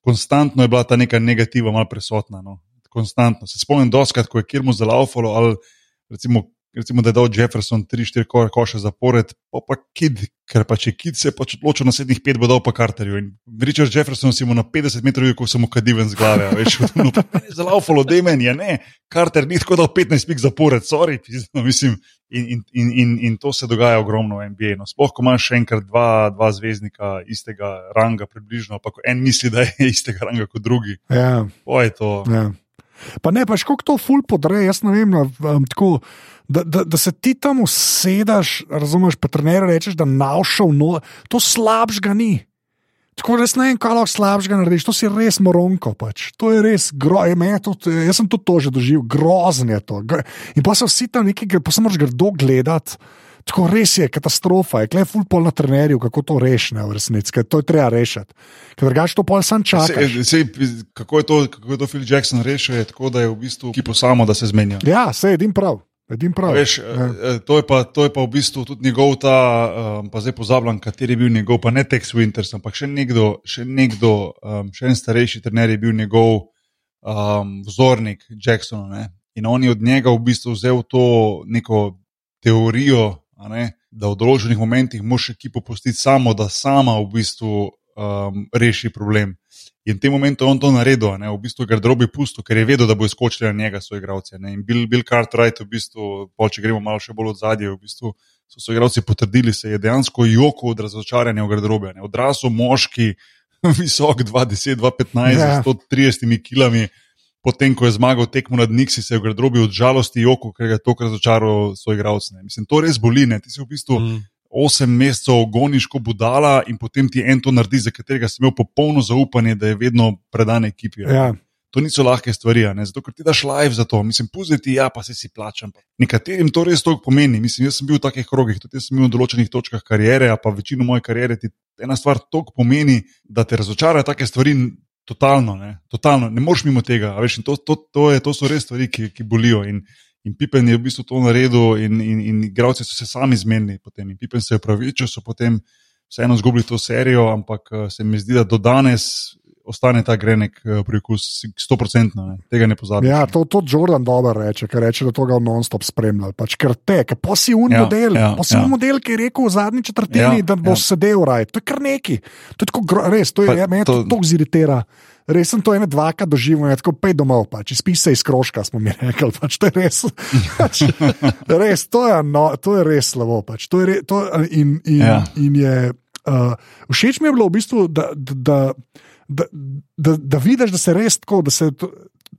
konstantno je bila ta neka negativa malo prisotna. No. Konstantno. Se spomnim, ko je Kirmo zalaufalo ali recimo recimo, da je dal Jefferson 3-4 ko koše zapored, pa pa Kid, ker pa če Kid se je pač odločil na sedmih pet, bo dal pa Carterju. In Richard Jefferson si mu na 50 metrov, ko sem mu kadiven z glave, veš, no, zalaufalo, da je meni, ne, Carter ni tako dal 15 pik zapored, sorry, no, mislim. In, in, in, in, in to se dogaja ogromno v NBA. No. Sploh, ko imaš še enkrat dva, dva zvezdnika istega ranga, približno, pa ko en misli, da je istega ranga kot drugi. Ja. To je to. Ja. Pa ne, pa še kako to ful podre, jaz ne vem. Um, tako, da, da, da se ti tam usedeš, razumeš, pa trener rečeš, da naušel no, to slabšega ni. Tako res ne vem, kaj lahko slabšega narediš, to si res moronko. Pač. To je res grozno. Jaz sem to, to že doživel, grozno je to. In pa se vsi tam nekaj, pa se moraš grdo gledati. Tako res je, katastrofa je, klej fulpol na trenerju, kako to rešiti v resnici, ker to je treba rešiti. Ker drugače to pol sam čaka. Kako, kako je to Phil Jackson rešil, je tako, da je v bistvu kipo samo, da se zmenja. Ja, se edin prav. Veš, ja. Eh, to, je pa, to je pa v bistvu tudi njegov, ta, um, pa zdaj pozabljam, kateri je bil njegov, pa ne Tex Winters, ampak še nekdo, še, nekdo, um, še en starejši trener je bil njegov um, vzornik Jacksona. Ne? In on je od njega v bistvu vzel to neko teorijo da v določenih momentih moš ekipo pustiti samo, da sama v bistvu um, reši problem. In v tem momentu je on to naredil, ne? v bistvu je garderobi pusto, ker je vedel, da bo izkočili na njega svoje igralce. In Bill, Bill Cartwright, v bistvu, pol, če gremo malo še bolj od zadnje, v bistvu so svoje igralce potrdili, se je dejansko joko od razočaranja v garderobi. Odrasel moški, visok 20, 215, ja. 130 kilami potem, ko je zmagal tekmo nad Nixi, se je v garderobi od žalosti joko, ker je to, kar začaral svoj igralec. Mislim, to res boli. Ne? Ti si v bistvu mm. osem mesecev goniško budala in potem ti en to naredi, za katerega si imel popolno zaupanje, da je vedno predan ekipi. Ja. To niso lahke stvari, ne? zato ker ti daš live za to. Mislim, puziti, ja, pa se si plačam. Nekaterim to res toliko pomeni. Mislim, jaz sem bil v takih krogih, tudi jaz sem bil v določenih točkah karijere, pa večino moje karijere ti ena stvar toliko pomeni, da te razočarajo take stvari, Totalno, ne, totalno, ne moreš mimo tega. Veš, to, to, to, je, to so res stvari, ki, ki bolijo. In, in Pipen je v bistvu to naredil, in, in, in igravci so se sami zmenili. Potem. In Pipen se je upravičil, so potem vseeno izgubili to serijo, ampak eh, se mi zdi, da do danes ostane ta grenek uh, prekus, 100%. Ne. Tega ne pozabi. Ja, to, to Jordan dobro reče, ker reče, da to ga non-stop spremlja. Pač, ker te, ker pa si un Ja, model, ja, pa si ja. un model, ki je rekel v zadnji četrtini, Ja, da bo ja. sedel raj. To je kar neki. To je tako res, to je, Pa ja, me to, to- ziritira. Res sem to ene dvakrat doživel, tako pej domov, pač izpis se iz krožka, smo mi rekli. Pač, to je res, pač, res, to je, no, to je res slabo. Pač, to je re, to, in, in, Ja. in je, uh, všeč mi je bilo v bistvu, da, da, da, da, da vidiš, da se res tako, da se. To,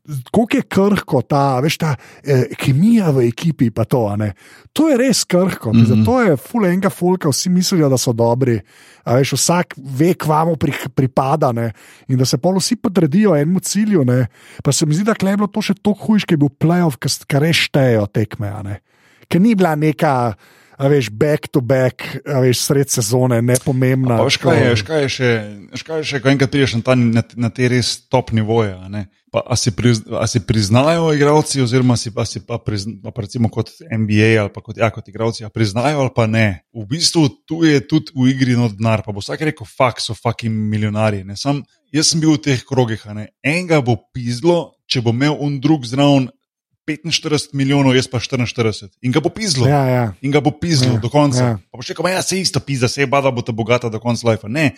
Kako je krhko ta, veš, ta eh, kemija v ekipi, to. To je res krhko, mm. -hmm. zato je fulenga folka, vsi mislijo, da so dobri. A veš, vsak ve, kvamu pri, pripada ne? in da se pol vsi podredijo enemu cilju. Ne? Pa se mi zdi, da je bilo to še toliko hujš, ki je bil playoff, kar res štejejo tekme. Ker ni bila neka, a veš, back to back, a veš, sred sezone, nepomembna. Pa veš, kaj je, veš, kaj je še, veš, kaj je še, ko enkrat prideš na, ta, na, na te res top nivoje. a. Pa, a, si priz, a si priznajo igravci, oziroma si pa, si pa, prizna, pa recimo kot NBA ali pa kot, ja, kot igravci, a priznajo ali pa ne. V bistvu tu je tudi v igri no denar, pa bo vsak rekel, fuk so fucking milijonarji. Sam, jaz sem bil v teh krogih, a ne. enega bo pizlo, če bo imel un drug zraven 45 milijonov, jaz pa 44. In ga bo pizlo. Ja, ja. in ga bo pizdil Ja, do konca. ja. Pa boš rekel, "Ma ja, se isto pizda, se je bada, bo ta bogata do konca life. Ne,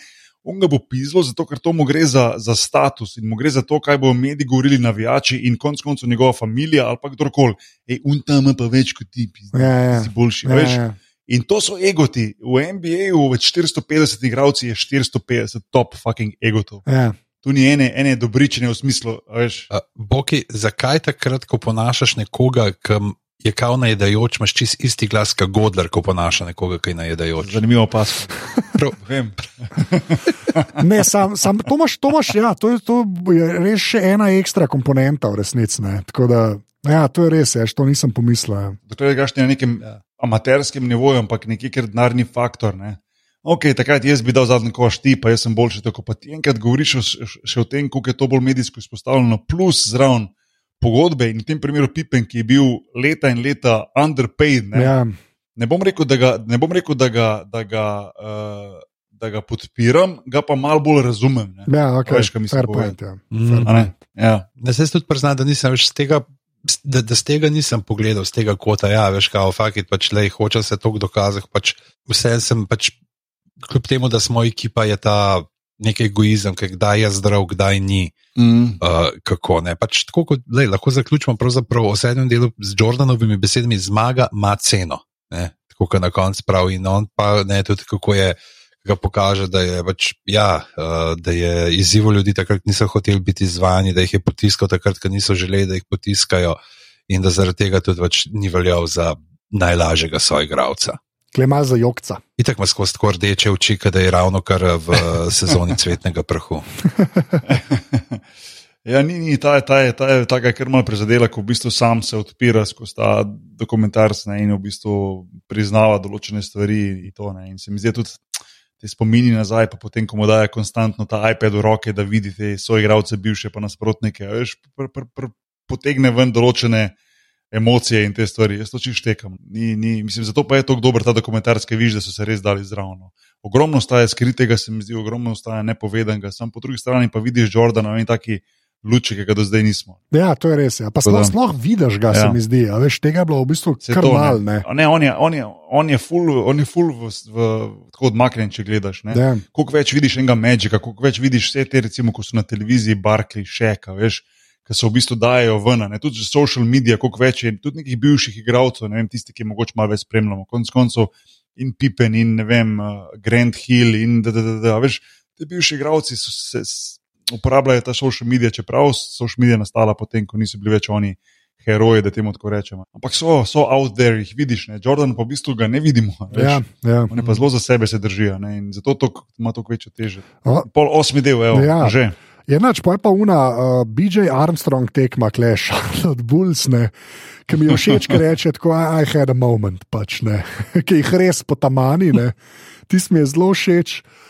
on ga bo pizdil, zato ker to mu gre za, za status in mu gre za to, kaj bodo mediji govorili, navijači in konec koncev njegova družina ali pa kdorkoli. Ej, un tam ima pa več kot ti, pizda, Ja, ja. si boljši. Ja, veš? ja. In to so egoti. V NBA-ju več 450 igralcev je 450 top fucking egotov. Ja. Tu ni ene, ene dobričene v smislu, a veš. Boki, zakaj takrat, ko ponašaš nekoga, ki je kao najedajoč, imaš čist isti glas, kot Godler, ko ponaša nekoga, ki je najedajoč? Zanimivo pas. Prav, Vem. Ne, sam, sam, to, imaš, to, imaš, ja, to, je, to je res še ena ekstra komponenta v resnici. ne. Tako Da, ja, to je res, ja, to nisem pomislil. ja. Dokler greš na nekem Ja. amaterskem nivoju, ampak nekje, ker denarni faktor. Ne? Ok, takrat jaz bi dal zadnji koš ti, pa jaz sem boljši. Tako pa ti enkrat govoriš o, še o tem, kako je to bolj medijsko izpostavljeno, plus zraven pogodbe in v tem primeru Pippen, ki je bil leta in leta underpaid. Ne, Ja, ne bom rekel, da ga, ne bom rekel, da ga, da ga, uh, da ga podpiram, ga pa malo bolj razumem. Ne? ja okay. Veš, kaj mislim point. Ja. Mm. A ne? Ja. Ne, se tudi priznam, da nisem več z tega. Da, da z tega nisem pogledal, z tega kota, ja, veš, kao, fakit, pač, lej, hočem se toliko dokazati, pač, vse sem pač, kljub temu, da smo ekipa, je ta nek egoizem, ker kdaj je zdrav, kdaj ni, Mm. uh, kako ne. Pač, tako kot, lej, lahko zaključimo pravzaprav v sedmem delu z Jordanovimi besedami, zmaga ima ceno, ne, tako kot na koncu pravi in on pa ne, tudi kako je. Ga pokaže, da je, pač, ja, uh, da je izzival ljudi takrat, ki niso hoteli biti izvajani, da jih je potiskal takrat, ko niso želeli, da jih potiskajo, in da zaradi tega tudi pač ni veljal za najlažjega soigravca. Klema za jokca. Itak ima skozi tako rdeče oči, da je ravno kar v sezoni cvetnega prahu. Ja, ni, ni ta, je- ta je, ta je taka, kar malo prizadela, ko v bistvu sam se odpira skozi ta dokumentarc ne, in v bistvu priznava določene stvari. In, to, ne, in se mi zdi tudi te spomini nazaj, pa potem, ko mu daje konstantno ta iPad v roke, da vidi te svoje igralce, bivše pa nasprotnike. a Veš, pr, pr, pr, potegne ven določene emocije in te stvari. Jaz to čisto štekam. Ni, ni, mislim, zato pa je tako dober ta dokumentarc, ki vidiš, da so se res dali zraven. no. Ogromno staje skritega, se mi zdi, ogromno staje nepovedanega, sam po drugi strani pa vidiš Jordana in taki luči, ki ga do zdaj nismo. Ja, to je res. Ja. Pa sploh, sploh vidiš ga, ja. se mi zdi. A veš, tega je bilo v bistvu kar to, mal. Ne. Ne, on je, on je, on je full, on je full v, v, tako odmaknjen, če gledaš. Ja. Koliko več vidiš enega Magika, koliko več vidiš vse te, recimo, ko so na televiziji, Barkley, Šeka, veš, ki se v bistvu dajo ven, ne? tudi že social medije, koliko več je, tudi nekih bivših igralcev, ne vem, tisti, ki mogoče malo več spremljamo, konec koncev in Pippen in ne vem, uh, Grant Hill in da, da, da, da, veš, ti bivši igralci so se. Uporabljajo ta social medije, čeprav so social medije nastala potem, ko niso bili več oni heroji, da temu tako rečemo. Ampak so, so out there, jih vidiš, ne? Jordan pa v bistvu ga ne vidimo. Veš? Ja, ja. Oni pa zelo za sebe se držijo ne? in zato to ima toliko večjo težo. Pol osmi del, evo, Ja. že. Enač, pa je pa una uh, BJ Armstrong tekma, kleš od Bulls, ne, ki mi je všeč, reče, tako I, I had a moment, pač ne, ki jih res potamani, ne, tisti mi je zelo všeč. Uh,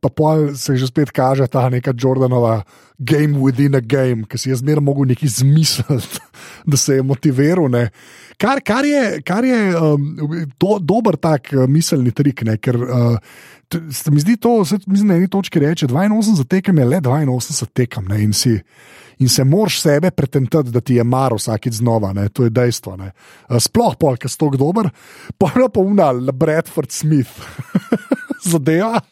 pa pol se že spet kaže ta neka Jordanova game within a game, ki si je zmeraj mogel nekaj zmisliti, da se je motiviral. Ne. Kar, kar je, kar je um, do, dober tak uh, miselni trik, ne, ker uh, se mi zdi to, se, mislim, na eni točki reče, 82 tekem je le 82 tekem. Ne, in, si, in se moraš sebe pretentati, da ti je mar vsakeč znova, ne, to je dejstvo. Ne. Sploh pol, ker si tako dober, pa je pa unal, Bradford Smith. Zadeva,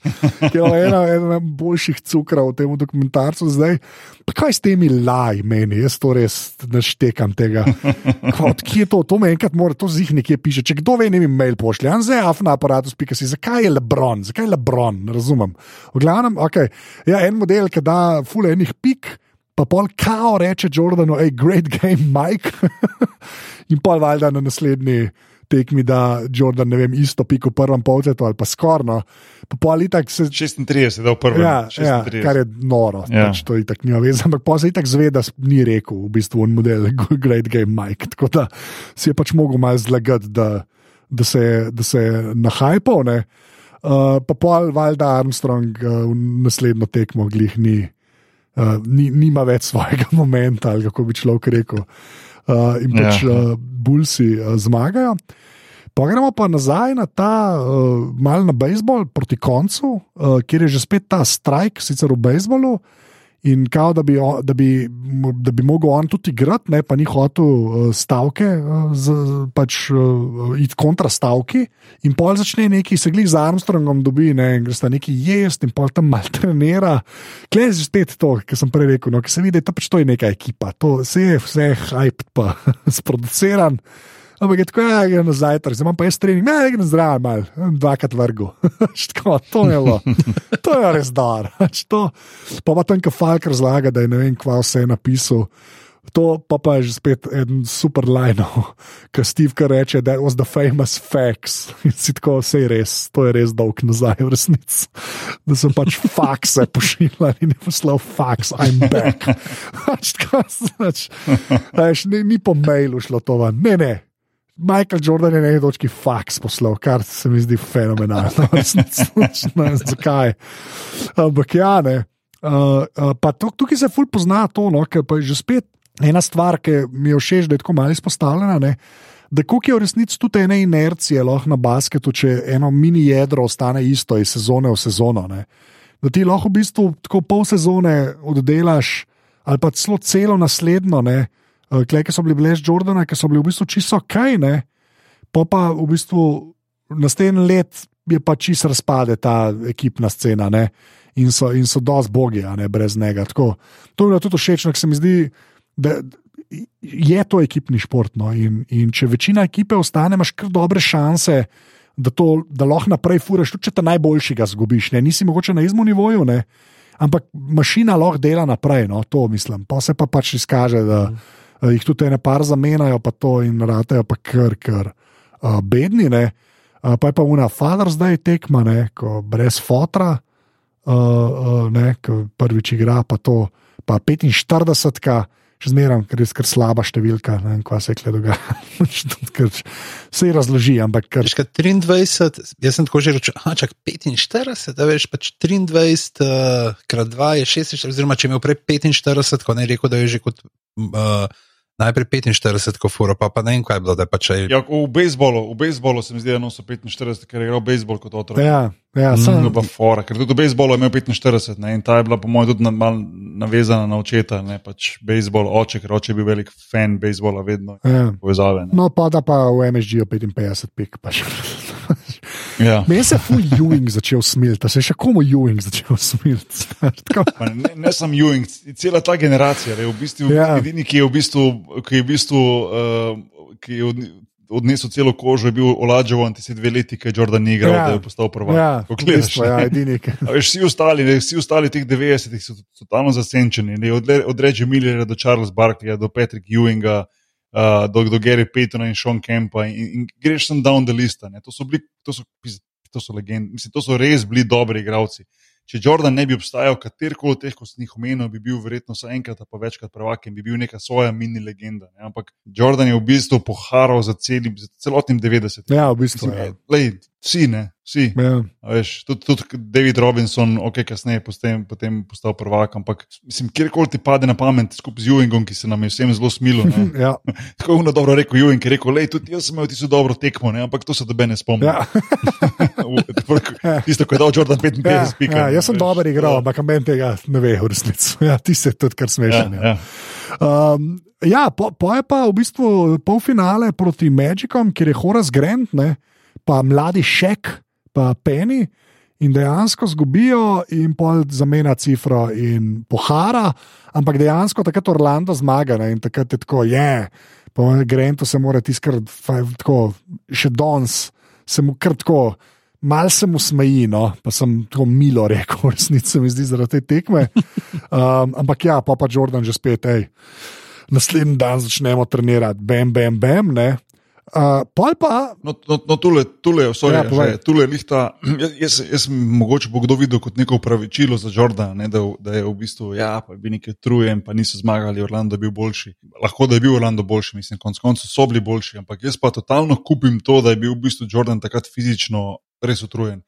ki je ena, ena boljših cukrov v tem dokumentarcu zdaj. Pa kaj s temi laj meni, jaz to res naštekam tega. Odkje je to? To me enkrat mora, to zih nekje piše. Če kdo ve, ne vem, mail pošlje. Anze, afna aparatus, pika si, zakaj je Lebron, zakaj je Lebron, ne razumem. V glavnem, okay. ja, en model, ki da fule enih pik. Pa pol kao reče Jordanu, hej, great game, Mike. In pol valjda na naslednji tekmi, da Jordan, ne vem, isto piko v prvem polčetu ali pa skorno. Pa pol itak se 36, da v prvem. Ja, ja, 36. kar je noro, ja. Ja. pač to itak nima veze, ampak pa se itak zve, da s- ni rekel v bistvu on model Great Game Mike. Tako da si je pač mogel malo zlagati, da, da se je, da se je nahajpal. ne. Uh, pa pol valjda Armstrong uh, v naslednjo tekmo glih ni. Uh, ni, nima več svojega momenta, ali kako bi človek rekel. Uh, in pač Ja. uh, Bulsi uh, zmagajo. Pa gremo pa nazaj na ta uh, mal na bejzbol proti koncu, uh, kjer je že spet ta strajk, sicer v bejzbolu. In kao, da bi, o- da bi, da bi mogel on tudi igrati, ne, pa ni hotel uh, stavke, uh, z, pač uh, iti kontra stavki. In pol začne neki, se glih z Armstrongom dobi, ne, in gresta neki jesti in pol tam mal trenira. Klej že spet to, kar sem prej rekel, no, ki se vidi, da pač to je neka ekipa, to vse je vse hype, pa sproduciran. Ampak je tako, ja, gre na zajtrk, zdaj imam pa jaz trening, ne, gre zdrav, mal, dvakrat vrgo. tako, to je bilo, to je res dar. To- Pa pa tam, ki Falk razlaga, da je ne vem, kva vse je napisal. To pa, pa je že spet en super line, ki Steve Kerr reče, da was the famous facts. In si tako, vse je res, to je res dolg nazaj, v resnici. Da sem pač fakse pošiljal in je poslal faks, I'm back. Pač tako, znač, veš, ni, ni po mailu šlo to ven, ne, ne. Michael Jordan je na eni točki faks poslal, kar se mi zdi fenomenalno. vem, zakaj. Ampak ja, ne. Uh, uh, pa to, tukaj se ful pozna to, no, ker pa je že spet ena stvar, ki mi je všeč, da je tako malo izpostavljena. Ne, da koliko je v resnici tudi ene inercije lahko na basketu, če eno mini jedro ostane isto iz sezone v sezono. Ne. Da ti lahko v bistvu tako pol sezone oddelaš, ali pa celo celo naslednjo, ne, klej, ki so bili brez Jordana, ki so bili v bistvu čisto kaj, ne, pa pa v bistvu naslednji let je pa čisto razpade ta ekipna scena. Ne in so, in so dosti bogi, ne brez njega. Tako, to je bilo tudi všeč, ker se mi zdi, da je to ekipni šport. No, in, in če večina ekipe ostane, imaš kar dobre šanse. Da, to, da lahko naprej furaš, tudi če te najboljšega zgubiš, ne? nisi mogoče na izmu nivoju, ne? ampak mašina lahko dela naprej, no? to mislim. Pa se pa pač izkaže, da uh, jih tudi ene par zamenjajo, pa to in ratajo pa kar, kar uh, bedni. Ne? Uh, pa je pa una Father zdaj tekma, ne? ko brez fotra uh, uh, ne, ko prvič igra, pa to, pa 45, -ka, še zmeraj, ker je kar slaba številka, ne vem, kaj se je tukaj. Se razloži, ampak kar, Veš, kaj, 23, jaz sem tako že rekel, ah, čak 45, da veš, pač 23 uh, krat 2 je 46, oziroma če je imel prej 45, ko ne je rekel, da je že kot uh, najprej 45, ko fura, pa, pa ne vem, kaj je bilo, da je pač aj. Ja, v bejzbolu, v bejzbolu se mi zdi, da noso 45, ker je igral bejzbol kot otrok. ja, ja, sem, je bila fora, ker tudi v bejzbolu je imel 45 ne, in ta je bila, po mojem, tudi na, mal navezana na očeta. Ne, pač bejzbol, oče, ker oče je bil velik fan bejzbola, vedno ja. povezave. Ne. No, pa da pa v MSG-ju 55 pik. Pač. Ja. Meni se je full Ewing začel smiliti, se je še komu Ewing začel smiliti. Ne, ne samo Ewing, cela ta generacija, je v bistvu Ja. edini, ki je v bistvu, ki je, v bistvu, uh, ki je odni- odnesel celo kožo, je bil Olađevo, ti si dve leti, ki je Jordan ni igral, Ja. da je postal prvak. ja, gledaš, bistvu, ne. ja, edini, veš, vsi ostali, ne, vsi ostali teh 90-ih so totalno zasenčeni. Ne, od, od Reggie Millera do Charles Barkleya, do Patrick Ewinga, uh, do, do Gary Paytona in Sean Kempa. In, in greš sem down the lista. Ne. To so, bili, to so, to so legende, mislim, to so res bili dobri igralci. Če Jordan ne bi obstajal, katerkoli od teh, ko sem jih omenil, bi bil verjetno vsaj enkrat pa večkrat prvak in bi bil neka svoja mini legenda. Ne. Ampak Jordan je v bistvu poharal za, celim, za celotnim 90. Ja, v bistvu. Mislim, Ja. lej, Vsi, ne, vsi. Ja. A Veš, tudi, tudi David Robinson, ok, kasneje potem, potem postal prvak, ampak mislim, kjerkoli ti pade na pamet, skupaj z Ewingom, ki se nam je vsem zelo smilo. Ja. Tako je ono dobro rekel Ewing, ki je rekel, lej, tudi jaz sem imel tisto dobro tekmo, ne, ampak to se dobe ne spomni. Ja. Tisto, ko je dal Jordan 55, Ja, pika. ja, jaz sem veš. dober igral, ampak meni tega ne ve, v resnici. Ja, ti se tudi kar Ja, smešen. Ja, ja. um, ja po, po je pa v bistvu polfinale proti Magicom, kjer je Horace Grant, ne, pa mladi Šek, pa Penny. In dejansko zgubijo, in pol zamenja cifro in pohara, ampak dejansko takrat Orlando zmaga. Ne, in takrat je tako, je, po Grantu se mora tiskati, še danes se mu kar tako. Mal se mu smeji, no, pa sem tako milo rekel, v resnici se mi zdi zaradi te tekme. Um, ampak ja, pa pa Jordan že spet, hej, naslednji dan začnemo trenirati, bam, bam, bam. Ne. Uh, pol pa, No, no, no tule, tule, sorry, Ja, že, tule je lihta. Jaz, jaz, jaz mogoče bo kdo videl kot neko upravičilo za Jordana, ne, da, da je v bistvu, ja, pa je bil nekaj trujen, pa niso zmagali, Orlando je bil boljši. Lahko da je bil Orlando boljši, mislim, konec koncev so bili boljši, ampak jaz pa totalno kupim to, da je bil v bistvu Jordan takrat fizično res utrujen.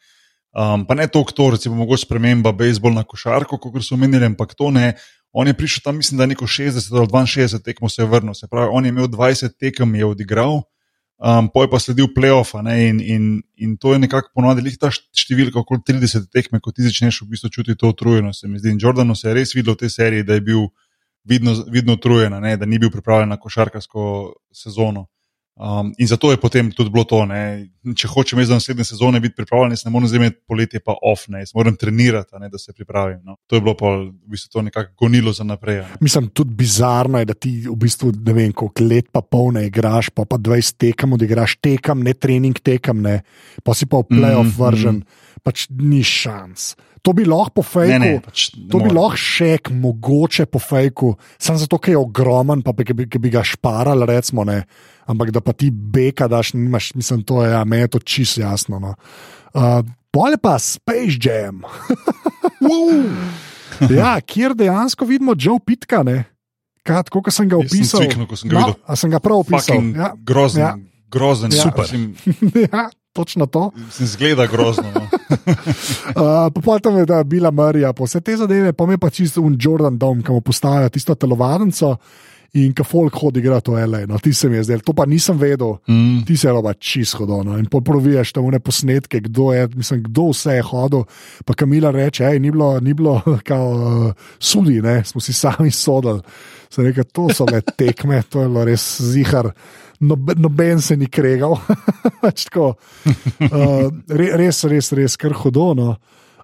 Um, pa ne toliko to, recimo, mogoče sprememba bejzbol na košarko, kot so omenili, ampak to ne. On je prišel tam, mislim, da je neko 60 ali 62 tekmo se je vrnil. Se pravi, on je imel 20 tekem, je odigral, um, poj pa sledil playoff, in, in, in to je nekako ponovadi ta št- številka, okoli 30 tekme, ko ti začneš v bistvu čutiti to utrujenost. Se mi zdi, in Jordanu se je res videlo v tej seriji, da je bil vidno, vidno utrujen, da ni bil pripravljen na košarkarsko sezono. Um, in zato je potem tudi bilo to. Ne. Če hočem jaz za naslednje sezone biti pripravljen, ne morem zdaj imeti poletje pa off, ne. jaz moram trenirati, ne, da se pripravim. No. To je bilo pa v bistvu to nekako gonilo za naprej. Ne. mislim, tudi bizarno je, da ti v bistvu ne vem, koliko let pa pol ne igraš, pa pa 20 tekem odigraš, tekem, ne trening tekem, ne, pa si pa v playoff Mhm, vržen, pač ni šans. To bi lahko po fejku. Ne, ne, pač ne To bi morem. lahko šek, mogoče po fejku, samo zato, ker je ogromen, pa ki bi, ki bi ga šparali, recimo, ne. ampak da pa ti beka daš, nimaš, mislim, to je, ja, meni je to čisto jasno. No. Uh, Pole pa Space Jam. ja, kjer dejansko vidimo Joe Pitka, ne. Kaj, tako, kot sem ga opisal. cviknil, sem ga a sem ga prav opisal. Fucking Ja, grozen, ja. grozen, Ja. super. Ja, točno to. mislim, zgleda grozno. No. Uh, Potem je bila Marija, pa vse te zadeve, pa me pa čisto un Jordan Dom, ki mu postaja tisto telovadnico in ki folk hodi igrati v L.A. No, ti se mi je zdel, to pa nisem vedel. Mm. Ti se je pa čisto hodil. In poprovijaš tam une posnetke, kdo, je, mislim, kdo vse je hodil. Pa Kamila reče, hej, ni bilo, ni bilo kao, uh, sudi, ne? smo si sami sodili. Se reče, to so le tekme, to je bilo res zihar. Noben, noben se ni kregal. Pač tako, uh, re, res, res, res, kar hodono.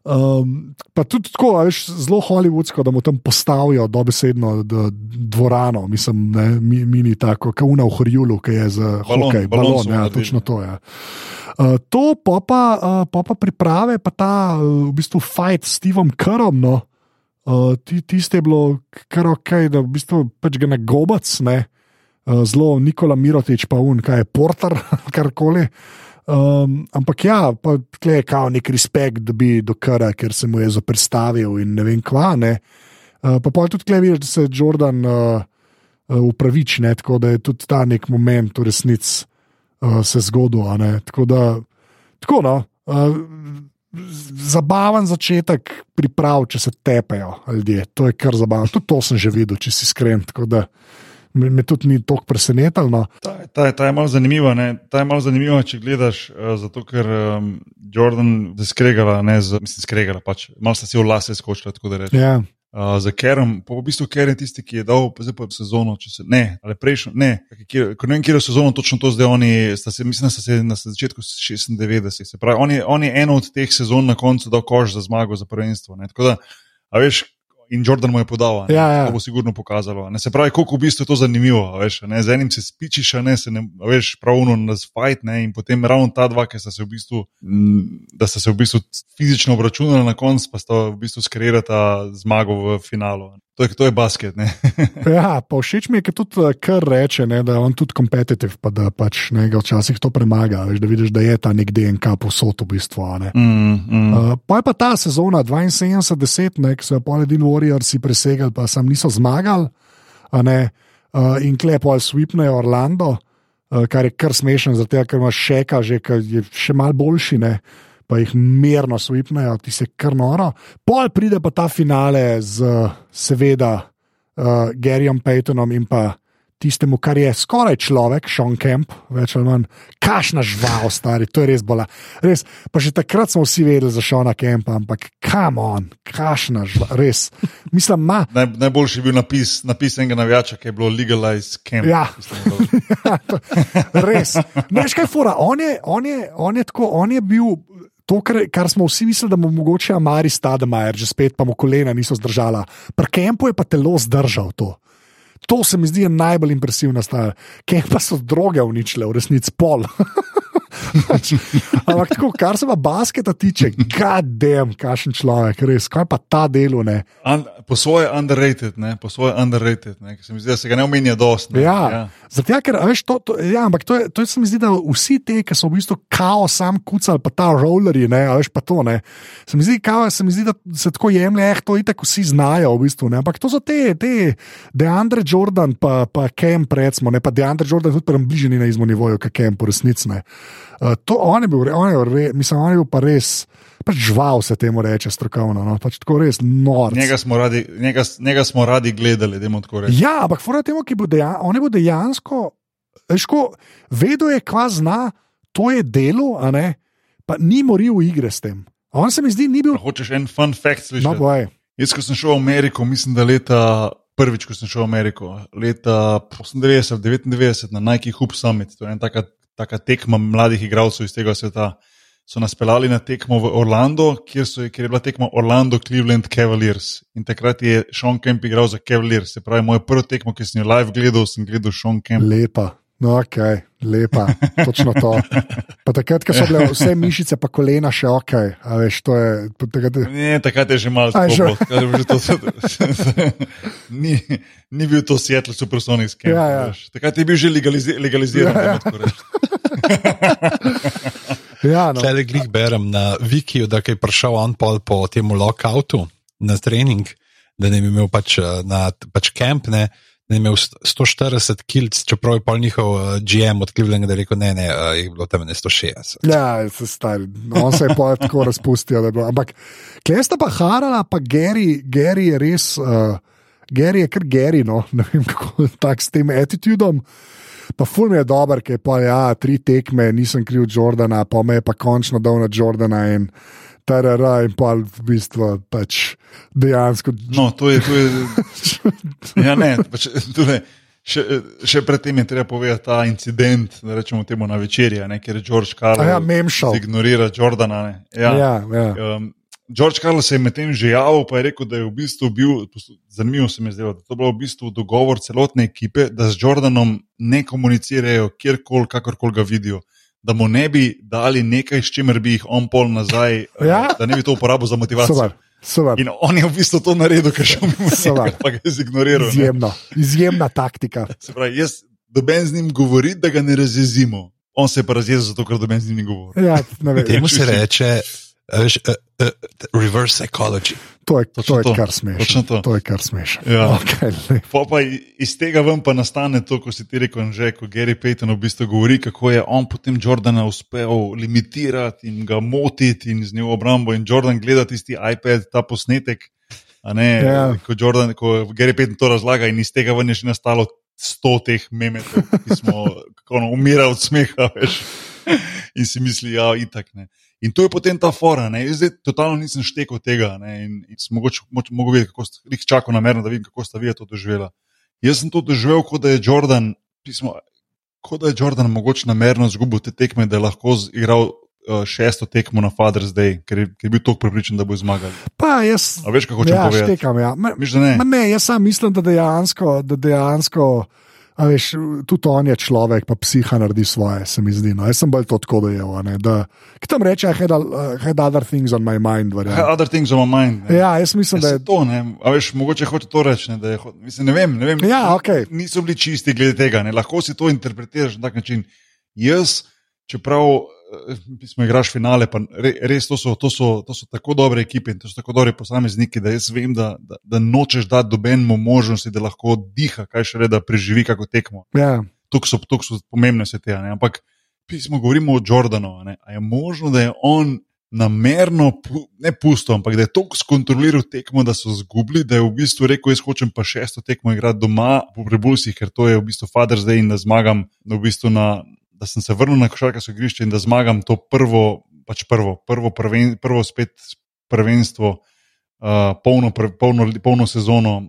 Um, pa tudi tako, veš, zelo hollywoodsko, da mu tam postavijo dobesedno dvorano, mislim, ne, mi, mini tako, kauna v Horjulu, ki je za Balon, hokej, balon balon, ja, točno to je. Ja. Uh, to pa, pa, uh, pa, pa priprave, pa ta uh, v bistvu fight s Stevom Kerom. No. Uh, ti, tiste je bilo kar ok, da v bistvu pač ga ne gobac, ne. Uh, zelo Nikola Mirotič, pa un, kaj je porter, karkoli. Um, ampak ja, pa tle je kao nek respekt, da bi do kara, ker se mu je zoprstavil in ne vem kva. Ne. Uh, pa pa tudi tle vidiš, da se Jordan uh, uh, upraviči, ne, tako da je tudi ta nek moment v resnici uh, se zgodil. Tako da, tako no. Uh, Zabaven začetek priprav, če se tepejo ljudje. To je kar zabavno. Tudi to sem že videl, če si iskren. Tako da me, me tudi ni toliko presenetilo. No. Ta, ta, ta je malo zanimiva. Ne? Ta je malo zanimiva, če gledaš, uh, zato ker um, Jordan je skregala, ne, z, mislim, skregala, pač, malo sta si v lase skočila, tako da rečem. Ja. Uh, za Kerem, pa v bistvu Ker je tisti, ki je dal pa sezono, če se ne, ali prejšnjo, ne, kjer, ne vem, kje je sezono, točno to zdaj oni, sta se, mislim, da sta se na začetku 96, se pravi, on je, on je eno od teh sezon na koncu dal koš za zmago, za prvenstvo. Ne, tako da, a veš, in Jordan mu je podal, ne, Ja, ja. to bo sigurno pokazalo. Ne, se pravi, koliko v bistvu je to zanimivo, veš, ne, z enim se spičiš, ne, se ne, veš, pravno ne, in potem ravno ta dva, ki sta se v bistvu, da sta se v bistvu fizično obračunala na koncu, pa sta v bistvu skreirata zmago v finalu. To je, to je basket. Ja, pa všeč mi je, ker tudi eh, kar reče, ne, da je on tudi kompetitiv, pa da pač ne, ga včasih to premaga. Veš, da vidiš, da je ta nek DNK posod v bistvu. Mm, mm. Uh, pa je pa ta sezona 72-10, ne, ki so jo Poledin Warriorsi presegali, pa sam niso zmagali. ne, Uh, in klepo ali swipnejo Orlando. uh, kar je kar smešno, zato ker imaš šeka, že ki je še mal boljši. Ne? Pa jih mirno svipnejo, ti se kar noro. Pol pride pa ta finale z, seveda, uh, Garyjem Paytonom in pa tistemu, kar je skoraj človek, Sean Kemp, več ali manj, kašna žival, stari, to je res bola. Res, pa že takrat smo vsi vedeli za Seana Kempa, ampak kam on, kašna žival, res. Mislim, ma. Naj, najboljši je bil napis, napis enega navijača, ki je bilo legalized camp. Ja. res. Veš kaj, fora, on je, on je, on je tako, on je bil. To, kar, kar smo vsi mislili, da bo mogoče Amari Stademajer, že spet pa mu kolena niso zdržala. Pri Kempu je pa telo zdržal to. To se mi zdi najbolj impresivna stvar. Kaj pa so droge uničile, v resnici pol. Ampak tako, kar se pa basketa tiče, gadem, kašen človek, res, kaj pa ta delo ne. Un, po svoje underrated, ne? po svoje underrated, ne? se mi zdi, da se ga ne omenja dosti. Ne? Ja, ja. zato ker, veš, to, to, ja, ampak to, je, to je, se mi zdi, da vsi te, ki so v bistvu kao sam kucali, pa ta rollerji, ne, a veš pa to, ne. Se mi zdi, kao, se mi zdi da se tako jemlje, eh, to itek vsi znajo, v bistvu, ne. Ampak to so te, te, Deandre Jordan, pa, pa Kem, recimo, ne, pa Deandre Jordan tudi pri bližini na izmu nivoju, kot Kem, po resnici, ne. Uh, to on je bil, on je, re, mislim, on je bil pa res. Pač žval se temu reče strokovno, no? pač tako res noro. Njega, njega, njega smo radi gledali, da je tako reči. Ja, ampak fora temu, ki bo, je bil dejansko, veško, vedel je, kva zna, to je delo, pa ni moril igre s tem. On se mi zdi, ni bil. Hočeš en fun fact slišati? No, boj. Jaz, ko sem šel v Ameriko, mislim, da leta. Prvič, ko sem šel v Ameriko, leta 98-99 na Nike Hoop Summit, to je ena taka, taka tekma mladih igralcev iz tega sveta, so nas pelali na tekmo v Orlando, kjer, so, kjer je bila tekma Orlando Cleveland Cavaliers. In takrat je Sean Kemp igral za Cavaliers, se pravi, moja prva tekma, ki sem jo live gledal, sem gledal Sean Kemp. Lepa. No, ok, lepa, točno to. Pa takrat, ko so bile vse mišice, pa kolena še ok, a veš, to je. Takrat ne, takrat je že malo tako. ni, ni bil to Seattle Supersonic skem. Ja, ja. Takrat je bil že legalizi legaliziran. Ja, ja. ja, no. Tele glih berem na Wikiju, da je prišel on pol po tem lockoutu na trening, da ne bi imel pač na pač kamp. Ne, imel 140 kilc, čeprav je pol njihov uh, GM odkrivljen, da je rekel: ne, ne, uh, je bilo tam ne 160. Ja, se stari, on se je pa tako razpustil. Ampak, kje sta pa Harala, pa Gary, Gary je res, uh, Gary je kar Gary, no, ne vem kako tak s tem attitudom. Pa ful mi je dober, ker je pa ja, tri tekme, nisem kriv Jordana, pa me je pa končno dal na Jordana in tarara in pa v bistvu pač dejansko. No, to je. To je ja, ne, pač, tudi, še, še predtem je treba povedati ta incident, da rečemo temu na večerji, ker je George Carlos ja, ignorira Jordana. Ne. Ja, ja, ja. Um, George Carlos se je medtem že javil, pa je rekel, da je v bistvu bil, zanimivo se mi je zdelo, da to je bil v bistvu dogovor celotne ekipe, da z Jordanom ne komunicirajo kjerkoli, kakorkoli ga vidijo. Da mu ne bi dali nekaj, s čimer bi jih on pol nazaj, ja? da ne bi to uporabil za motivacijo. Super. Super. In on je v bistvu to naredil, ker še mimo tega, pa ga je zignoriral. Izjemno, ne? izjemna taktika. Se pravi, jaz doben z njim govori, da ga ne razjezimo. On se je pa razjezil zato, ker doben z njim govori. Ja, Temu se reče veš, uh, uh, reverse psychology. To je, to je to. kar smešno. To. to je kar smešno. Ja. Okay, pa iz tega ven pa nastane to, ko si ti rekel, že ko Gary Payton v bistvu govori, kako je on potem Jordana uspel limitirati in ga motiti in z njim obrambo. In Jordan gleda tisti iPad, ta posnetek. Ne, ja. ko, Jordan, ko Gary Payton to razlaga in iz tega ven je že nastalo sto teh memetov, ki smo no, umirali od smeha. Veš. In si misli, ja, itak ne. In to je potem ta fora. Ne? Jaz zdaj totalno nisem štekel tega ne? in, in sem mogoče mogel videti, kako ste jih čakali namerno, da vidim, kako ste vi to doživeli. Jaz sem to doživel, kot da je Jordan, pismo, kot da je Jordan mogoče namerno zgubil te tekme, da je lahko igral. Šesto tekmo na Father's Day, ker je, ker je bil tako pripričan, da bo zmagal. Pa jaz. A veš, kako hočeš ja, povedati? Štekam, ja. Me, Miš, ne? ne, jaz sam mislim, da dejansko. Da dejansko A veš, tudi on je človek, pa psiha naredi svoje, se mi zdi. No. Jaz sem bolj to tako dojel. Kaj tam reče, I had, uh, had other things on my mind. Had other things on my mind. Ne. Ja, jaz mislim, ja, da je to. Ne. A veš, mogoče hoče to reči. Ne, je, mislim, ne vem. Ne vem ja, okay. Niso bili čisti glede tega. Ne. Lahko si to interpretiraš na tak način. Jaz, čeprav smo igraš finale, pa res to so, to, so, to so tako dobre ekipe in to so tako dobri posamezniki, da jaz vem, da, da, da nočeš dati dobenemu možnosti, da lahko diha, kaj še re, da preživi kako tekmo. Ja. tukaj so, tuk so pomembne vse te. Ne? Ampak pismo govorimo o Jordanu. Ne? A je možno, da je on namerno, ne pusto, ampak da je tako skontroliral tekmo, da so zgubili, da je v bistvu rekel: Jaz hočem pa šesto tekmo igrati doma v Prebulsih, ker to je v bistvu Father's Day in da zmagam, v bistvu na, da sem se vrnil na košarkarsko igrišče in da zmagam to prvo, pač prvo, prvo, prven, prvo spet prvenstvo, uh, polno, pre, polno, polno sezono.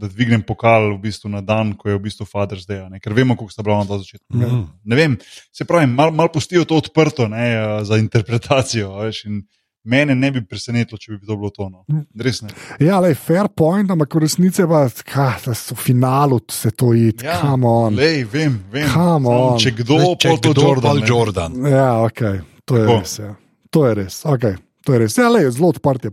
Da dvignem pokal v bistvu na dan, ko je v bistvu Father's Day, ne? ker vemo, kako sta bila na začetku. Mm. Ne vem, se pravi, malo mal pustijo to odprto ne, uh, za interpretacijo. Veš, mene ne bi presenetilo, če bi to bilo to. No. Res ne. Ja, le fair point, ampak v resnici pa v finalu se to ide. Ja, Come on. lej, vem, vem. On. Če kdo, Če pa to kdo, Jordan. Jordan. Ja, ok, to je Tako. res. Ja. To je res. Okay. To je res. Ja, lej, zelo odprt je.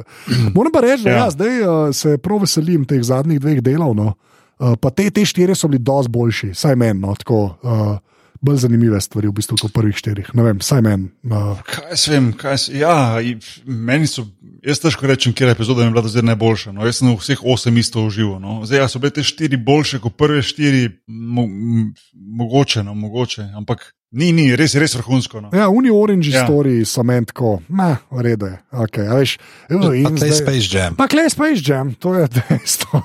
Moram pa reči, da ja. Ja. Ja, zdaj uh, se prav veselim teh zadnjih dveh delov. No. Uh, pa te, te štiri so bili dosti boljši, saj meni. No, tako, uh, bolj zanimive stvari v bistvu kot v prvih štirih. Ne vem, saj meni. Uh, Kaj jaz vem, kaj jaz, ja, meni so, jaz težko rečem, kje epizoda mi je bila do zdaj najboljša. No. Jaz sem vseh osem isto užival. No. Zdaj, ja, so bile te štiri boljše kot prve štiri, mo, mogoče, no, mogoče, ampak ni, ni, res, res vrhunsko. No. ja, Uni Orange ja. Story so meni tako, ne, je. Okay, a veš, jo, Pa in tlej zdaj- Space Jam. Pa klej Space Jam, to je dejstvo.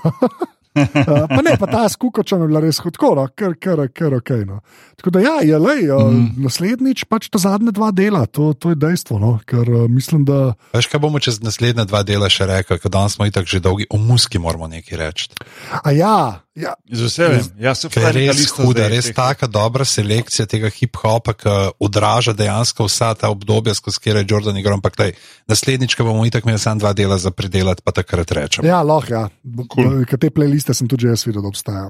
Uh, pa ne, pa ta skukoča je bila res tako, no, kar, kar, kar ok. No. Tako da, ja, je le, uh, Mhm. mm. naslednjič pač ta zadnja dva dela, to, to je dejstvo. No, ker uh, mislim, da. Veš, kaj bomo čez naslednja dva dela še rekli, ker danes smo itak že dolgi, o muski moramo nekaj reči. A ja, ja Z veseljem. Ja, se pravi, res lista huda, zdaj res teh- taka dobra selekcija tega hip-hopa, ki odraža dejansko vsa ta obdobja, skozi katero je Jordan igral. Ampak taj, naslednjič, ko bomo itak imeli samo dva dela za predelati, pa takrat rečemo. ja lahko, ja. Cool. Cool. te playliste sem tudi že jaz videl, da obstajajo.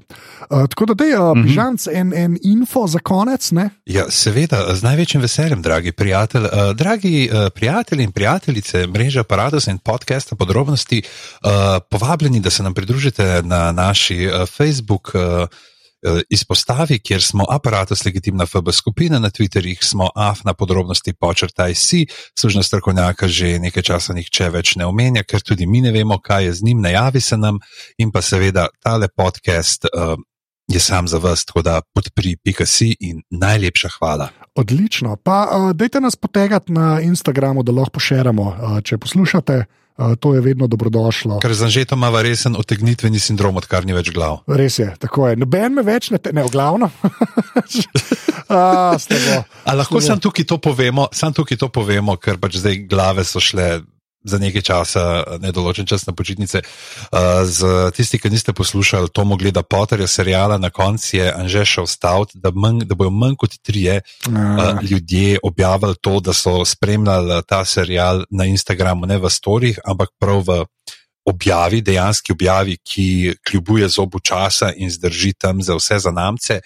Uh, tako da, dej, uh, mm -hmm. pižanc, en, en info za konec, ne? Ja, seveda, z največjim veseljem, dragi prijatelj. Uh, dragi uh, prijatelji in prijateljice mreže Apparatus in podcasta podrobnosti, uh, povabljeni, da se nam pridružite na naši uh, Facebook. Uh, Izpostavi, kjer smo aparatus legitimna FB skupina, na Twitterjih smo AF na podrobnosti počrtaj si, služna strokovnjaka že nekaj časa nihče več ne omenja, ker tudi mi ne vemo, kaj je z njim, najavi se nam in pa seveda tale podcast uh, je sam za vas, tako da podpri pika si in najlepša hvala. Odlično. Pa uh, dajte nas potegati na Instagramu, da lahko pošeramo, uh, če poslušate. To je vedno dobrodošlo. Ker za žeto ima resen otegnitveni sindrom, odkar ni več glav. Res je, tako je. Noben me več ne, te, ne glavno. A, slabo. A lahko Slabo. sam tukaj to povemo, sam tukaj to povemo, ker pač zdaj glave so šle. Za nekaj časa, nedoločen čas na počitnice. Uh, z tisti, ki niste poslušali, to mogli da Potterja seriala, na koncu je Anže šel staviti, da, manj- da bojo manj kot trije uh, ljudje objavili to, da so spremljali ta serial na Instagramu, ne v storjih, ampak prav v objavi, dejanski objavi, ki kljubuje zobu časa in zdrži tam za vse zanamce.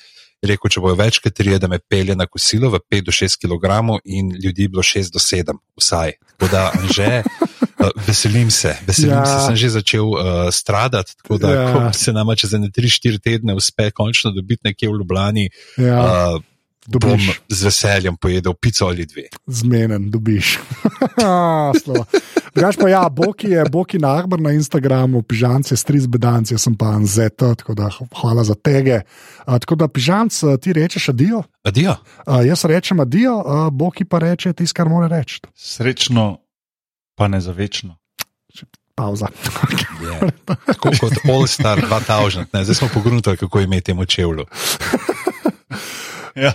Rekel, če bojo več kot trije, da me pelje na kosilo v 5 do 6 kg, in ljudi bilo 6 do 7, vsaj. Tako da, že veselim se, veselim Ja. se, sem že začel uh, stradati. Tako da, Ja. ko se nama čez 3-4 tedne uspe končno dobiti nekje v Ljubljani, Ja, uh, bom dobiš, z veseljem pojedel pico ali dve. zmenen, dobiš. Drugač pa ja, Boki je Boki Nahbar na Instagramu, pižanc je stric bedanc, jaz sem pa Anzeta, tako da hvala za tege. A, tako da pižanc, a, ti rečeš adijo, Adijo. a, jaz rečem adijo, a, Boki pa reče tisto, kar mora reči. Srečno, pa ne za večno. Pauza. Yeah. Tako kot All Star 2000, ne? zdaj smo pogledali, kako imeti temu čevlju. Ja.